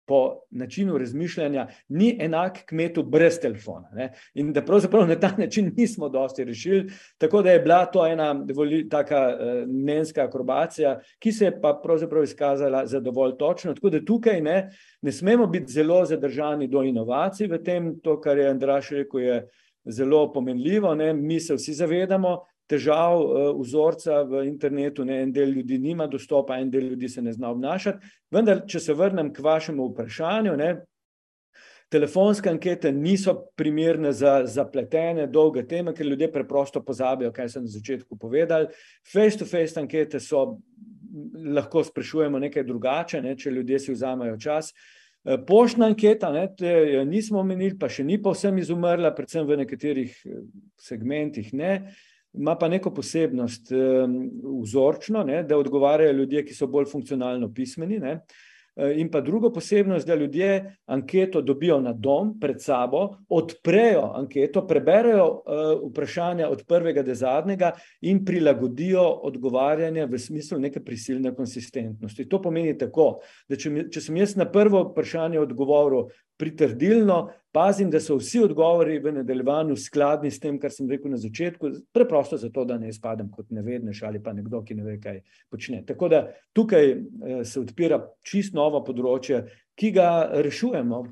po načinu razmišljanja ni enak kmetu brez telefona. Ne? In da pravzaprav na ta način nismo dosti rešili, tako da je bila to ena taka uh, mnenjska akrobacija, ki se je pa pravzaprav izkazala za dovolj točno. Tako da tukaj ne, ne smemo biti zelo zadržani do inovacij v tem, to, kar je Andraš rekel, je zelo pomenljivo. Ne? Mi se vsi zavedamo, težav uh, vzorca v internetu, ne, en del ljudi nima dostopa, en del ljudi se ne zna obnašati. Vendar, če se vrnem k vašemu vprašanju, ne, telefonske ankete niso primerne za zapletene, dolge teme, ker ljudje preprosto pozabijo, kaj sem na začetku povedal. Face-to-face ankete so, lahko sprašujemo nekaj drugače, ne, če ljudje si vzamejo čas. Eh, poštna anketa, ne, te nismo omenili, pa še ni povsem izumrla, predvsem v nekaterih eh, segmentih. Ne. Uh, ima pa neko posebnost, vzorčno, ne, da odgovarjajo ljudje, ki so bolj funkcionalno pismeni. Ne. Eh, in pa drugo posebnost, da ljudje anketo dobijo na dom, pred sabo, odprejo anketo, preberejo uh, vprašanja od prvega do zadnjega in prilagodijo odgovarjanje v smislu neke prisilne konsistentnosti. To pomeni tako, da če, če sem jaz na prvo vprašanje odgovoril pritrdilno, pazim, da so vsi odgovori v nadaljevanju skladni s tem, kar sem rekel na začetku, preprosto zato, da ne izpadem kot nevednež ali pa nekdo, ki ne ve, kaj počne. Tako da tukaj eh, se odpira čist novo področje, ki ga rešujemo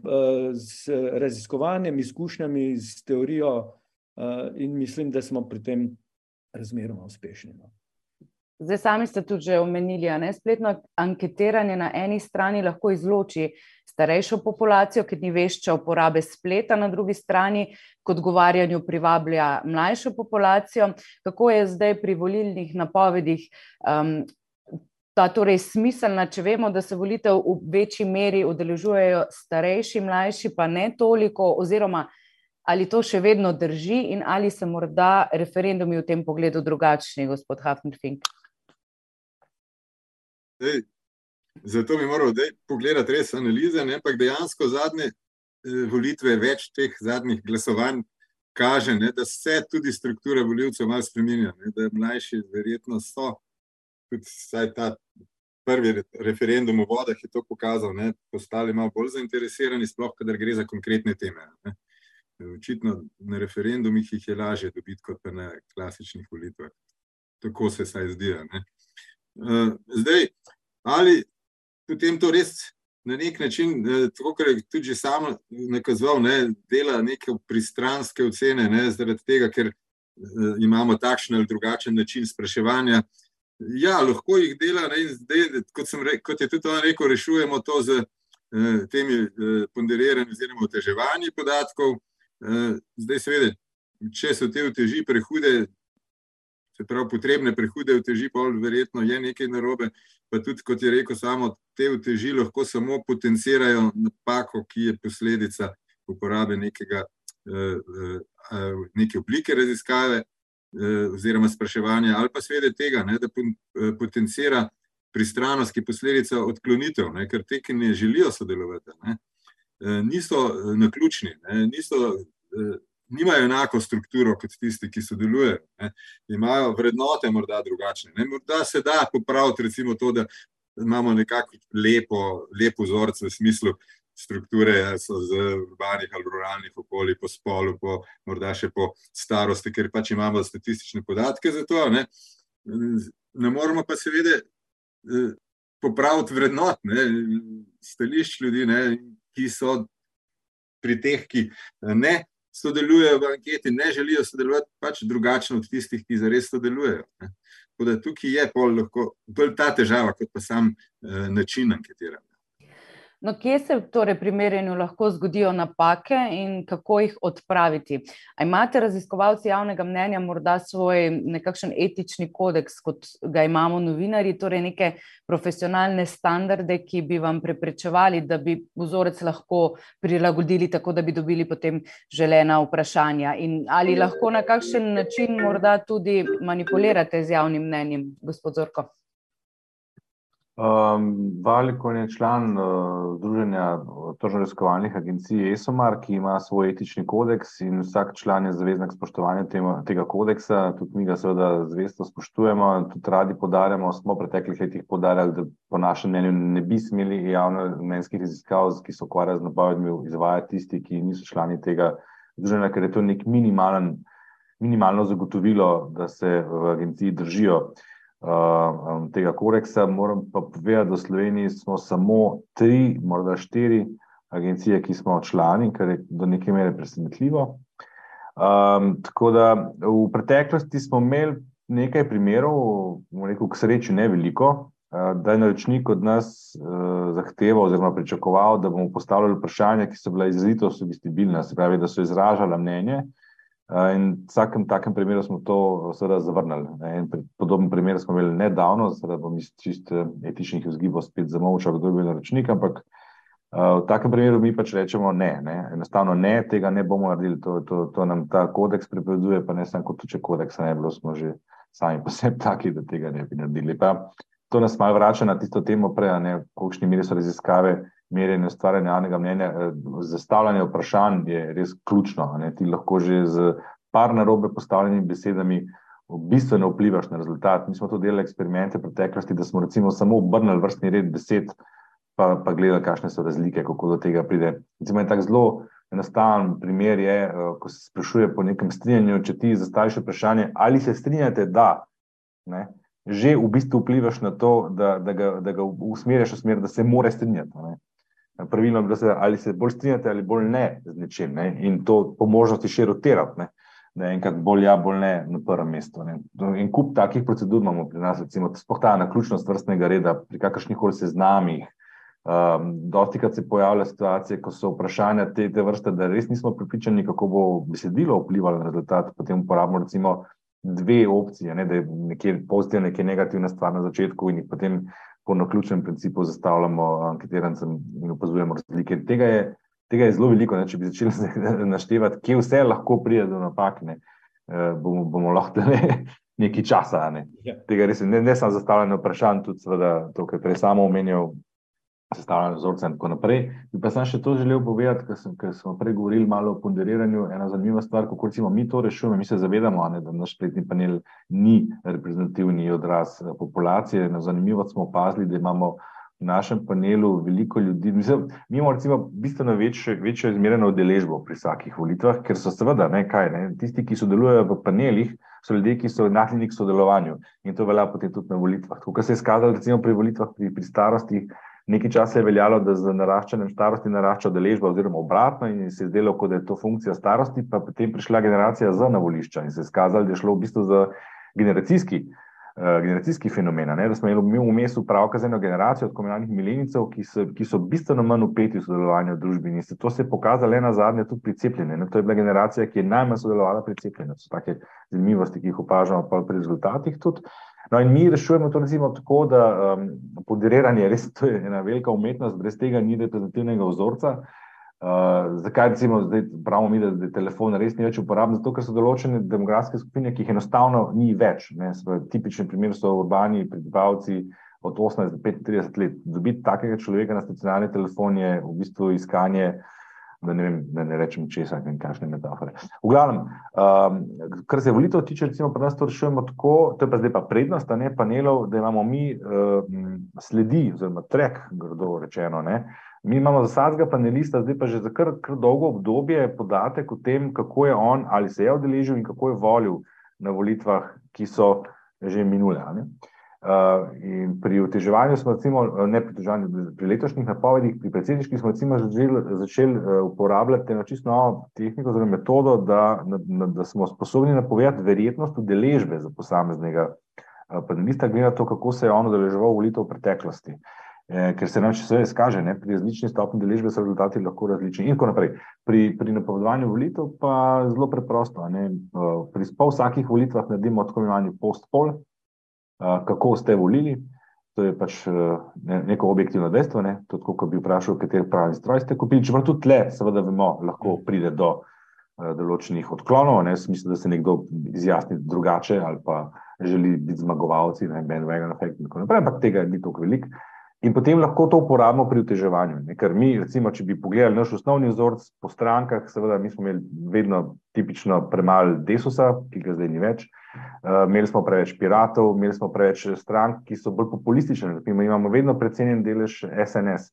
z eh, raziskovanjem, izkušnjami, s teorijo eh, in mislim, da smo pri tem razmeroma uspešni. No. Zdaj, sami ste tudi že omenili, da spletno anketiranje na eni strani lahko izloči starejšo populacijo, ki ni vešča uporabe spleta, na drugi strani, kot govarjanju, privablja mlajšo populacijo. Kako je zdaj pri volilnih napovedih um, ta torej smiselna, če vemo, da se volitev v večji meri udeležujejo starejši, mlajši, pa ne toliko, oziroma ali to še vedno drži in ali se morda referendumi v tem pogledu drugačni, gospod Hafnerfink? Ej, zato bi moral pogledati res analize, ampak dejansko zadnje eh, volitve, več teh zadnjih glasovanj kaže, ne, da se tudi struktura voljivcev malo spremenja. Ne, da mlajši verjetno so, tudi saj ta prvi referendum o vodah je to pokazal, ne, postali malo bolj zainteresirani, sploh, kadar gre za konkretne teme. Ne. Očitno na referendumih jih je lažje dobiti kot na klasičnih volitvah. Tako se saj zdi. Ne. Uh, zdaj, ali potem to res na nek način, uh, tako kot je tudi sam nakazoval, ne, dela neke pristranske ocene, ne, zaradi tega, ker uh, imamo takšen ali drugačen način spraševanja. Ja, lahko jih dela, ne, zdaj, kot, re, kot je tudi on rekel, rešujemo to z uh, temi uh, ponderiranji oziroma oteževanji podatkov. Uh, zdaj, seveda, če so te uteži prehude, se pravi, potrebne prehude uteži, pa verjetno je nekaj narobe. Pa tudi, kot je rekel, samo te uteži lahko samo potencirajo napako, ki je posledica uporabe nekega, eh, eh, neke oblike raziskave eh, oziroma spraševanja, ali pa seveda tega, ne, da potencira pristranost, ki je posledica odklonitev, ne, ker te, ki ne želijo sodelovati, ne, niso naključni, ne, niso nimajo enako strukturo kot tisti, ki sodelujejo. Imajo vrednote morda drugačne. Ne? Morda se da popraviti recimo to, da imamo nekako lepo, lepo vzorce v smislu strukture, so z urbanih ali ruralnih okolij, po spolu, po, morda še po starosti, ker pač imamo statistične podatke za to. Ne, ne moramo pa seveda eh, popraviti vrednot, ne, stališč ljudi, ne, ki so pri teh, ki ne sodelujejo v anketi, ne želijo sodelovati, pač drugačno od tistih, ki zares sodelujejo. Tako da tukaj je pol lahko bolj ta težava, kot pa sam eh, način anketiranja. No, kje se torej pri merjenju lahko zgodijo napake in kako jih odpraviti? A imate raziskovalci javnega mnenja morda svoj nekakšen etični kodeks, kot ga imamo novinari, torej neke profesionalne standarde, ki bi vam preprečevali, da bi vzorec lahko prilagodili tako, da bi dobili potem želena vprašanja? In ali lahko na kakšen način morda tudi manipulirate z javnim mnenjem, gospod Zorko? Um, Valikon je član uh, Združenja tržno-reskovalnih agencij ESOMAR, ki ima svoj etični kodeks in vsak član je zaveznik spoštovanja tema, tega kodeksa. Tudi mi ga seveda zvesto spoštujemo in tudi radi podarjamo. Smo v preteklih letih podarjali, da po našem mnenju ne bi smeli javno mnenjskih raziskav, ki so ukvarjali z napovedmi, izvajati tisti, ki niso člani tega združenja, ker je to nek minimalen, minimalno zagotovilo, da se v agenciji držijo. Uh, tega kodeksa. Moram pa povedati, da v Sloveniji smo samo tri, morda štiri agencije, ki smo člani, kar je do neke mere presenetljivo. Um, tako da v preteklosti smo imeli nekaj primerov, rekel, k sreči ne veliko, uh, da je naročnik od nas uh, zahteval oziroma pričakoval, da bomo postavljali vprašanja, ki so bila izrazito sugestibilna, se pravi, da so izražala mnenje. In v vsakem takem primeru smo to seveda zavrnili. Podoben primer smo imeli nedavno, seveda bom iz čist etičnih vzgibov spet zamovčal, kdo je bil naročnik, ampak v takem primeru mi pač rečemo ne, ne. enostavno ne, tega ne bomo naredili, to, to, to nam ta kodeks prepoveduje, pa ne samo kot če kodeksa ne bilo, smo že sami po sebi taki, da tega ne bi naredili. Pa to nas malo vrača na tisto temo prej, ne, v kolikšni meri so raziskave merjenje ustvarjanja javnega mnenja, eh, zastavljanje vprašanj je res ključno. Ne? Ti lahko že z par narobe postavljenimi besedami bistveno vplivaš na rezultat. Mi smo to delali eksperimente v preteklosti, da smo recimo samo obrnili vrstni red besed, pa, pa gledali, kakšne so razlike, kako do tega pride. Recimo en tak zelo enostaven primer je, eh, ko se sprašuje po nekem strinjanju, če ti zastaviš vprašanje, ali se strinjate, da. Ne? Že v bistvu vplivaš na to, da, da, ga, da ga usmeriš v smer, da se mora strinjati. Ne? Pravilno je bilo, se, ali se bolj strinjate ali bolj ne z nečim. Ne? In to po možnosti še rotirati. Ne? Da je enkrat bolj ja, bolj ne na prvem mestu. Ne? In kup takih procedur imamo pri nas, recimo, spoh ta naključnost vrstnega reda, pri kakršnih koli seznamih. Um, dosti krat se pojavlja situacije, ko so vprašanja te, te vrste, da res nismo pripričani, kako bo besedilo vplivalo na rezultat. Potem uporabimo recimo dve opcije, ne? da je nekje pozitivna, nekje negativna stvar na začetku in jih potem po naključnem principu zastavljamo anketirancem in opazujemo razlike. Tega je, tega je zelo veliko. Ne? Če bi začeli naštevati, kje vse lahko pride do napak, ne? Eh, bomo, bomo lahko le nekaj časa. Ne? Ja. Tega res ne, ne samo zastavljanje vprašanj, tudi seveda, to, kar prej samo omenjal, sestavljanje vzorcev in tako naprej. Bi pa sem še to želel povedati, ker, sem, ker smo prej govorili malo o ponderiranju. Ena zanimiva stvar, kako recimo mi to rešujemo, mi se zavedamo, ne, da naš spletni panel ni reprezentativni odraz eh, populacije. Na zanimivo smo opazili, da imamo v našem panelu veliko ljudi. Mislim, mi imamo recimo bistveno večjo, večjo izmereno udeležbo pri vsakih volitvah, ker so seveda ne, kaj, ne, tisti, ki sodelujejo v panelih. So ljudje, ki so naklonjeni k sodelovanju in to velja potem tudi na volitvah. Tako se je skazalo, recimo pri volitvah, pri, pri starosti, Nekaj časa je veljalo, da z naraščanjem starosti narašča deležba, oziroma obratno, in se je zdelo, kot da je to funkcija starosti, pa potem prišla generacija za navolišča in se je skazalo, da je šlo v bistvu za generacijski, uh, generacijski fenomen. Ne? Da smo imeli v mestu pravka z eno generacijo od komunalnih milenicov, ki, ki so bistveno manj upeti v sodelovanju v družbi. In se to se je pokazalo na zadnje, tudi pri cepljenju. To je bila generacija, ki je najmanj sodelovala pri cepljenju. So take zanimivosti, ki jih opažamo pri rezultatih tudi. No, in mi rešujemo to recimo tako, da um, podiranje res to je ena velika umetnost, brez tega ni reprezentativnega vzorca. Uh, zakaj recimo zdaj pravimo mi, da, da telefon res ni več uporaben? Zato, ker so določene demografske skupine, ki jih enostavno ni več. Tipičen primer so urbani prebivalci od 18 do 35 let. Dobiti takega človeka na stacionarni telefon je v bistvu iskanje uh, da ne, vem, da ne rečem česa, in kakšne metafore. V glavnem, um, kar se volitev tiče, recimo, pri nas to rešujemo tako, to je pa zdaj pa prednost, ne panelov, da imamo mi um, sledi, oziroma trek, grdo rečeno. Ne. Mi imamo za vsakega panelista, zdaj pa že za kar, kar dolgo obdobje podatek o tem, kako je on ali se je odeležil in kako je volil na volitvah, ki so že minule. Ne. Uh, in pri oteževanju smo, recimo, ne pri oteževanju, pri letošnjih napovedih, pri predsedniških smo recimo začeli, začeli uh, uporabljati eno čisto novo tehniko, oziroma metodo, da, na, da smo sposobni napovedati verjetnost udeležbe za posameznega panelista, glede na to, kako se je on udeleževal volitev v preteklosti. Eh, ker se nam vse izkaže, ne? pri različni stopni deležbe so rezultati lahko različni. In tako naprej. Pri, pri napovedovanju volitev pa zelo preprosto. Ne? Pri pol vsakih volitvah naredimo tako imenovani post-pol, kako ste volili. To je pač ne, neko objektivno dejstvo. Ne? To je tako, kot bi vprašal, kateri pravi stroj ste kupili. Čeprav tudi tle, seveda, vemo, lahko pride do določenih odklonov, ne v smislu, da se nekdo izjasni drugače ali pa želi biti zmagovalci, ne vem, vegan efekt in tako naprej, ampak tega ni tako veliko. In potem lahko to uporabimo pri uteževanju. Ne? Ker mi, recimo, če bi pogledali naš osnovni vzorc po strankah, seveda, mi smo imeli vedno tipično premalo desusa, ki ga zdaj ni več. Uh, imeli smo preveč piratov, imeli smo preveč strank, ki so bolj populistične. Recimo, imamo vedno precenjen delež SNS,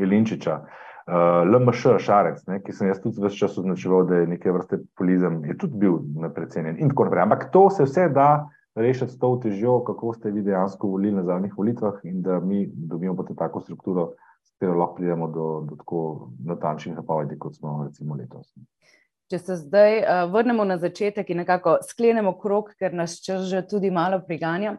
Jelinčiča, uh, LMŠ, Šarec, ne? ki sem jaz tudi vse čas označeval, da je neke vrste populizem, je tudi bil precenjen in tako naprej. Ampak to se vse da rešiti s to težjo, kako ste vi dejansko volili na zadnjih volitvah, in da mi dobimo potem tako strukturo, s katero lahko pridemo do, do tako natančnih napovedi, kot smo recimo letos. Če se zdaj uh, vrnemo na začetek in nekako sklenemo krok, ker nas čas že tudi malo priganja.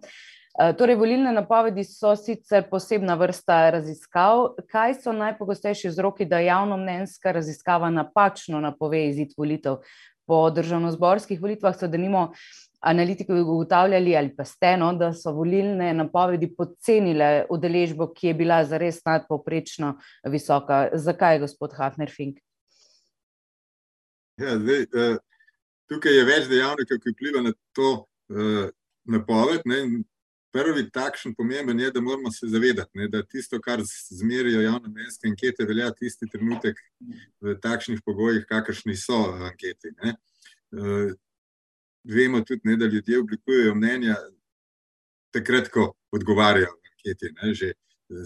Uh, torej, volilne napovedi so sicer posebna vrsta raziskav. Kaj so najpogostejši vzroki, da javno mnenjska raziskava napačno napove izid volitev? Po državno-zborskih volitvah so denimo analitiki ugotavljali, ali pa ste, no, da so volilne napovedi podcenile udeležbo, ki je bila zares nadpoprečno visoka. Zakaj, gospod Hafner-Fink? Ja, zdaj, uh, tukaj je več dejavnikov, ki vplivajo na to uh, napoved. Ne, Prvi takšen pomemben je, da moramo se zavedati, ne, da tisto, kar zmerijo javne mestne ankete, velja tisti trenutek v takšnih pogojih, kakršni so anketi. Ne. Vemo tudi, ne, da ljudje oblikujejo mnenja takrat, ko odgovarjajo na anketi. Ne, že,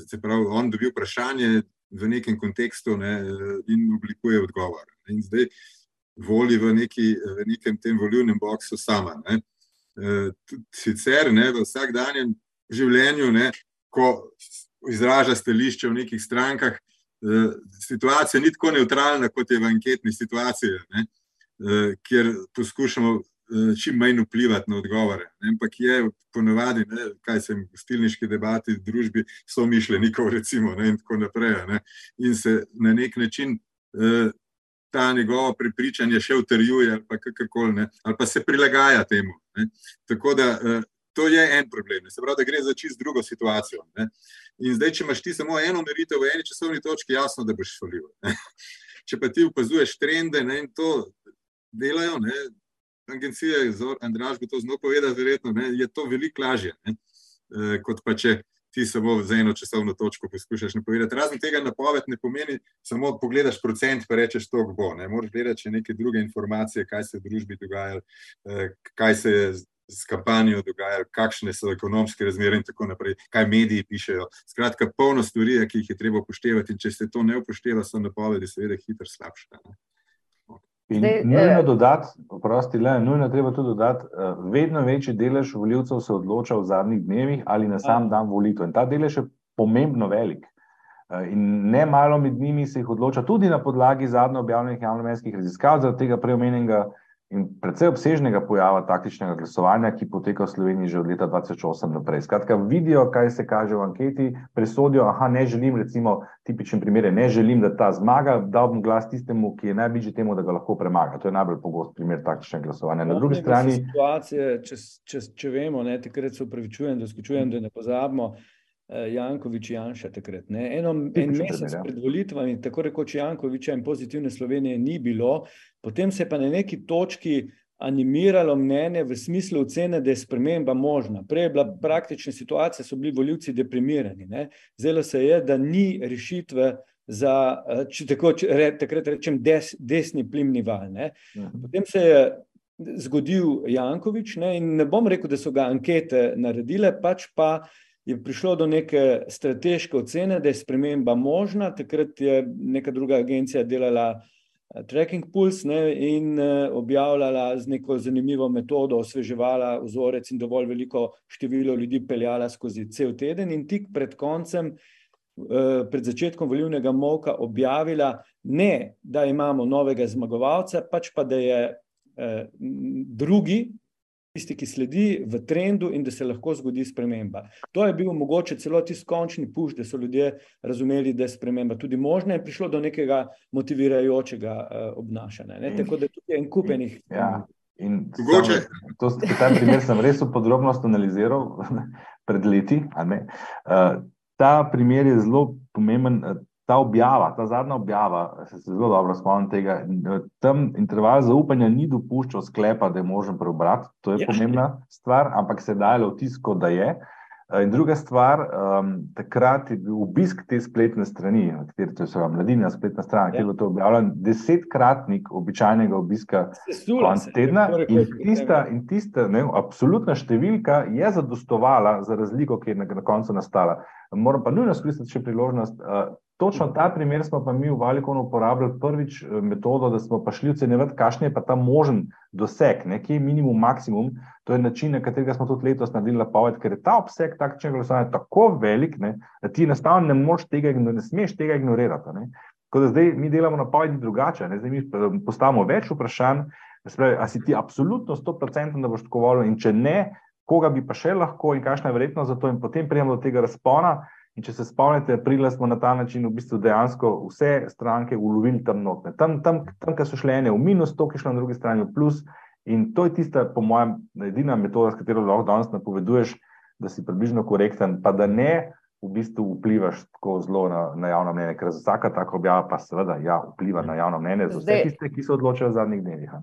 se pravi, on dobi vprašanje v nekem kontekstu ne, in oblikuje odgovor. In zdaj voli v, neki, v nekem tem volivnem boksu sama. Ne. Sicer ne, v vsakdanjem življenju, ne, ko izraža stališče v nekih strankah, situacija ni tako neutralna, kot je v anketni situaciji, ne, kjer poskušamo čim manj vplivati na odgovore. Ne, ampak je ponovadi, ne, kaj se v gostilniški debati v družbi so mišljenikov, recimo, ne, in tako naprej. Ne, in se na nek način eh, ta njegovo prepričanje še utrjuje, ali pa kakorkoli, ali pa se prilagaja temu. Ne. Tako da eh, to je en problem. Se pravi, da gre za čist drugo situacijo. Ne. In zdaj, če imaš ti samo eno meritev v eni časovni točki, jasno, da boš šolil. Če pa ti opazuješ trende ne, in to delajo, ne, agencije, Andraš bi to znal povedati, verjetno ne, je to veliko lažje, ne, e, kot pa če ti samo za eno časovno točko poskušaš napovedati. Razen tega napoved ne pomeni samo pogledaš procent, pa rečeš, to bo. Ne moreš gledati še neke druge informacije, kaj se v družbi dogaja, e, kaj se je s kampanjo dogaja, kakšne so ekonomske razmere in tako naprej, kaj mediji pišejo. Skratka, polno stvari, ki jih je treba upoštevati in če se to ne upošteva, so napovedi seveda hitro slabše. In Zdaj, nujno eh, dodati, oprosti, le, nujno treba tudi dodati, uh, vedno večji delež voljivcev se odloča v zadnjih dnevih ali na sam a. dan volitev. In ta delež je pomembno velik. Uh, in ne malo med njimi se jih odloča tudi na podlagi zadnjo objavljenih javnomestnih raziskav, zaradi tega preomenjenega in predvsej obsežnega pojava taktičnega glasovanja, ki poteka v Sloveniji že od leta 2008 naprej. Skratka, vidijo, kaj se kaže v anketi, presodijo, aha, ne želim, recimo, tipičen primer ne želim, da ta zmaga, da bom glas tistemu, ki je najbližji temu, da ga lahko premaga. To je najbolj pogost primer taktičnega glasovanja. Na drugi strani. Situacije, če, če, če vemo, ne, takrat se upravičujem, da skočujem, da ne pozabimo. Eh, Jankovič Janša takrat. Ne. Eno, en mesec ja. pred volitvami, tako rekoč Jankoviča in pozitivne Slovenije ni bilo, potem se je pa na neki točki animiralo mnenje v smislu ocene, da je sprememba možna. Prej je bila praktična situacija, so bili voljivci deprimirani. Ne. Zdelo se je, da ni rešitve za, eh, če tako re, takrat rečem, des, desni plimni val. Ne. Mhm. Potem se je zgodil Jankovič ne, in ne bom rekel, da so ga ankete naredile, pač pa je prišlo do neke strateške ocene, da je sprememba možna. Takrat je neka druga agencija delala Tracking Pulse ne, in objavljala z neko zanimivo metodo, osveževala vzorec in dovolj veliko število ljudi peljala skozi cel teden, in tik pred koncem, pred začetkom volilnega moka, objavila ne, da imamo novega zmagovalca, pač pa da je drugi, tisti, ki sledi v trendu, in da se lahko zgodi sprememba. To je bil mogoče celo tisti končni puš, da so ljudje razumeli, da je sprememba tudi možna, in prišlo do nekega motivirajočega obnašanja, ne, tako da tudi en kup enih. Ja. In to, ta primer sem res v podrobnost analiziral pred leti, ne. ta primer je zelo pomemben, ta objava, ta zadnja objava, se zelo dobro spomnim tega, tam interval zaupanja ni dopuščal sklepa, da je možen preobrat, to je pomembna stvar, ampak se je dajalo vtis, kot da je. In druga stvar, takrat je bil obisk te spletne strani, kateri to je Mladina spletna stran, kjer je bilo to objavljeno, desetkratnik običajnega obiska konec tedna in tista, in tista, ne, absolutna številka je zadostovala za razliko, ki je na koncu nastala. Moram pa nujno izkoristiti še priložnost, točno ta primer smo pa mi v Valiconu uporabljali prvič metodo, da smo pa šli ocenjevati, kakšen je pa ta možen doseg, ne, kje je minimum, maksimum, to je način, na katerega smo tudi letos naredili napoved, ker je ta obseg takšnega glasovanja tako velik, ne, da ti enostavno ne moreš tega, ne smeš tega ignorirati, ne. Tako da zdaj mi delamo napovedi drugače, ne, zdaj mi postavimo več vprašanj, se pravi, a si ti absolutno stoprocentno, da boš tako volil, in če ne, koga bi pa še lahko in kakšna je verjetnost za to, in potem pridemo do tega razpona. In če se spomnite, aprila smo na ta način v bistvu dejansko vse stranke ulovili tam noter. Tam, tam, tam, kjer so šle ene v minus, to, ki je šlo na drugi strani v plus. In to je tista, po mojem, edina metoda, s katero lahko danes napoveduješ, da si približno korekten, pa da ne v bistvu vplivaš tako zelo na, na javno mnenje, ker vsaka taka objava pa seveda ja, vpliva na javno mnenje za vse tiste, ki se odločajo v zadnjih dnevih.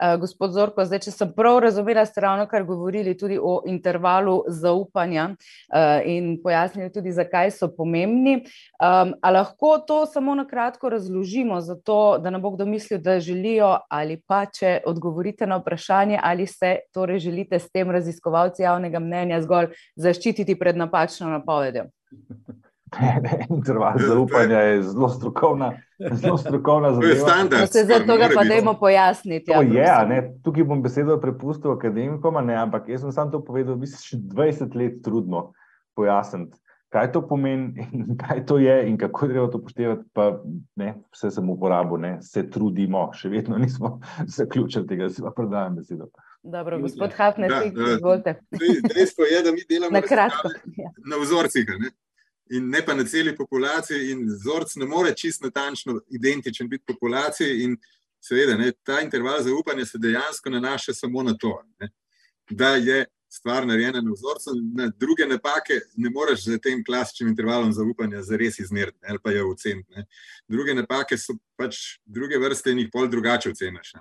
Uh, gospod Zorko, zdaj, če sem prav razumela, ste ravno kar govorili tudi o intervalu zaupanja uh, in pojasnili tudi, zakaj so pomembni. A lahko to samo na kratko razložimo, zato da ne bo kdo mislil, da želijo, ali pa če odgovorite na vprašanje, ali se torej želite s tem raziskovalci javnega mnenja zgolj zaščititi pred napačno napovedjo. Interval zaupanja je zelo strokovna, zelo strokovna zadeva. No, se zdaj tega pa dajmo pojasniti. Ja, je, ne, tukaj bom besedo prepustil akademikom, ne, ampak jaz sem sam to povedal, mi se še 20 let trudimo pojasniti, kaj to pomeni in kaj to je in kako treba to poštevati, pa ne, vse sem uporabil, ne, se trudimo, še vedno nismo zaključili tega, da si pa predajam besedo. Dobro, gospod Hafner, izvolite. Dejstvo je, da mi delamo na kratko. Ja. Na vzorcih, ne? In ne pa na celi populaciji, in vzorec ne more čisto natančno identičen biti populaciji. In seveda, ne, ta interval zaupanja se dejansko nanaša samo na to, ne, da je stvar narejena na vzorcu, na druge napake ne moreš z tem klasičnim intervalom zaupanja zares izmeriti ali pa jo oceniti. Druge napake so pač druge vrste in jih pol drugače oceniš.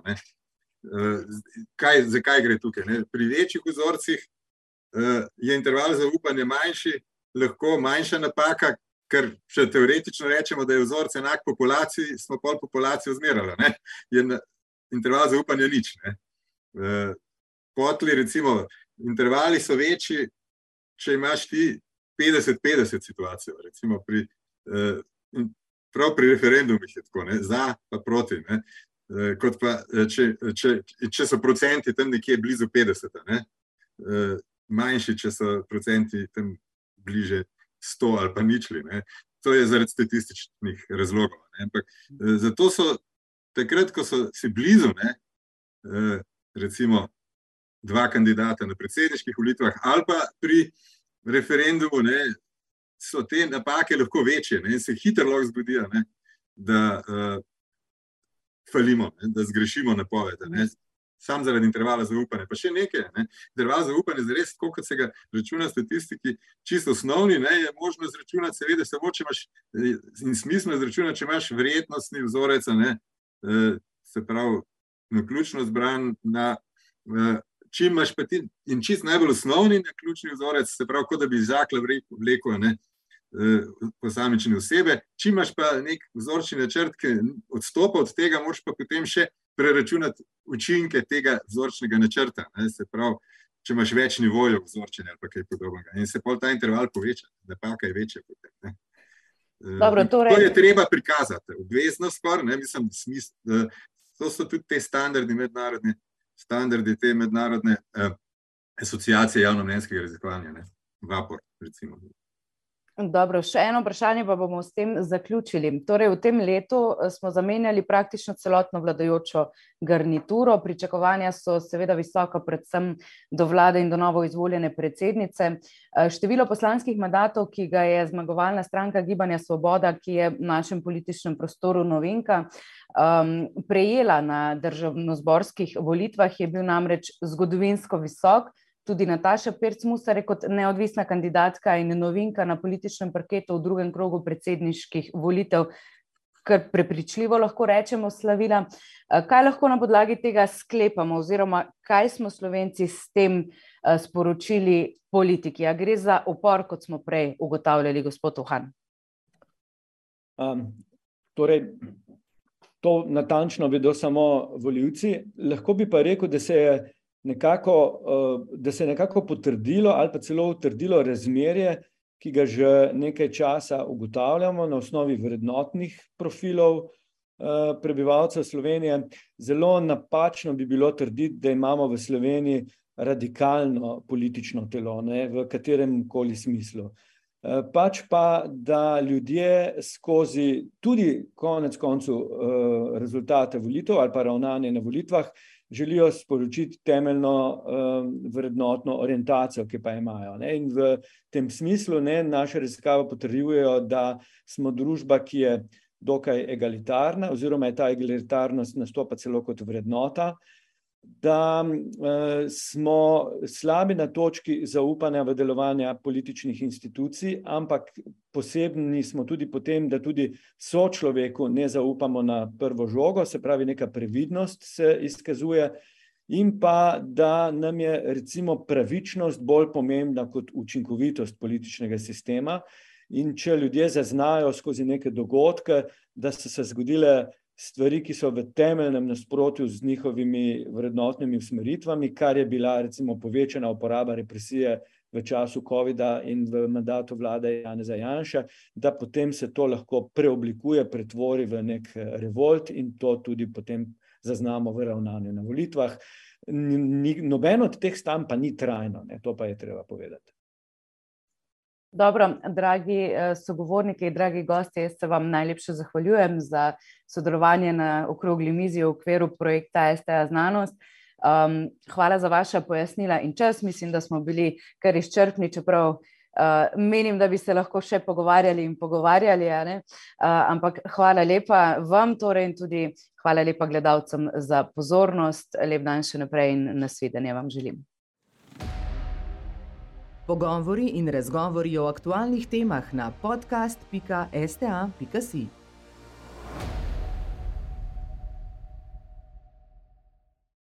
Kaj, zakaj gre tukaj? Ne? Pri večjih vzorcih uh, je interval zaupanja manjši, lahko manjša napaka, ker če teoretično rečemo, da je vzorec enak populaciji, smo pol populacijo zmerali. Ne? Je interval zaupanja nič. Ne? E, potli, recimo, intervali so večji, če imaš ti 50-50 situacijo. Recimo pri, e, prav pri referendumih je tako, ne? za pa proti. Ne? Kot pa, če, če, če so procenti tam nekje blizu 50, ne? manjši, če so procenti tam bliže 100 ali pa ničli. Ne. To je zaradi statističnih razlogov. Ne. Ampak eh, zato so takrat, ko so si blizu, ne, eh, recimo dva kandidata na predsedniških volitvah ali pa pri referendumu, ne, so te napake lahko večje ne, in se hitro lahko zgodijo, ne, da uh, falimo, ne, da zgrešimo napoved sam zaradi intervala zaupanja. Pa še nekaj, ne? interval zaupanja je res, kot se ga računa statistiki, čisto osnovni, ne? je možno izračunati, seveda, samo če imaš in smisel izračunati, če imaš vrednostni vzorec, ne? E, se pravi, na ključno zbran. Na, e, Če imaš pa ti in čist najbolj osnovni na ključni vzorec, se pravi, kot da bi zakle vleko e, posamične osebe, če imaš pa nek vzorčni načrt, ki odstopa od tega, moraš pa potem še preračunati učinke tega vzorčnega načrta. Se pravi, če imaš več nivojev vzorčenja ali kaj podobnega. In se pol ta interval poveča, napaka je večja. Potem, Dobro, torej... To je treba prikazati, obvezno skoraj, ne mislim, smisl, to so tudi te standardi mednarodne, standardi te mednarodne eh, asociacije javno-mnenjskega raziskovanja, VAPOR, recimo. Dobro, še eno vprašanje, pa bomo s tem zaključili. Torej, v tem letu eh, smo zamenjali praktično celotno vladajočo garnituro. Pričakovanja so seveda visoka, predvsem do vlade in do novo izvoljene predsednice. Eh, število poslanskih mandatov, ki ga je zmagovalna stranka Gibanja Svoboda, ki je v našem političnem prostoru novinka, um, prejela na državno-zborskih volitvah, je bil namreč zgodovinsko visok tudi Nataša Pirc-Musar kot neodvisna kandidatka in novinka na političnem parketu v drugem krogu predsedniških volitev, kar prepričljivo lahko rečemo, slavila. Eh, kaj lahko na podlagi tega sklepamo, oziroma kaj smo Slovenci s tem eh, sporočili politiki? A gre za upor, kot smo prej ugotavljali, gospod Uhan? Um, torej, to natančno vedo samo voljivci. Lahko bi pa rekel, da se je nekako, eh, da se je nekako potrdilo ali pa celo utrdilo razmerje, ki ga že nekaj časa ugotavljamo na osnovi vrednotnih profilov eh, prebivalcev Slovenije. Zelo napačno bi bilo trditi, da imamo v Sloveniji radikalno politično telo, ne, v katerem koli smislu. Eh, pač pa, da ljudje skozi tudi konec koncu rezultate volitev ali pa ravnanje na volitvah želijo sporočiti temeljno um, vrednotno orientacijo, ki pa imajo. Ne? In v tem smislu ne, naše raziskave potrjujejo, da smo družba, ki je dokaj egalitarna, oziroma je ta egalitarnost nastopa celo kot vrednota. Da uh, smo slabi na točki zaupanja v delovanje političnih institucij, ampak posebni smo tudi potem, da tudi so človeku ne zaupamo na prvo žogo, se pravi, neka previdnost se izkazuje, in pa da nam je recimo pravičnost bolj pomembna kot učinkovitost političnega sistema. In če ljudje zaznajo skozi neke dogodke, da so se zgodile stvari, ki so v temeljnem nasprotju z njihovimi vrednotnimi usmeritvami, kar je bila recimo povečana uporaba represije v času COVID-a in v mandatu vlade Janeza Janša, da potem se to lahko preoblikuje, pretvori v nek eh, revolt in to tudi potem zaznamo v ravnanju na volitvah. Noben od teh stanj pa ni trajno, ne, to pa je treba povedati. Dobro, dragi eh, sogovorniki, dragi gosti, jaz se vam najlepše zahvaljujem za sodelovanje na okrogli mizi v okviru projekta STA Znanost. Um, hvala za vaša pojasnila in čas. Mislim, da smo bili kar izčrpni, čeprav uh, menim, da bi se lahko še pogovarjali in pogovarjali. Uh, ampak hvala lepa vam torej in tudi hvala lepa gledalcem za pozornost. Lep dan še naprej in nasvidenje vam želim. Pogovori in razgovori o aktualnih temah na podcast.sta.si.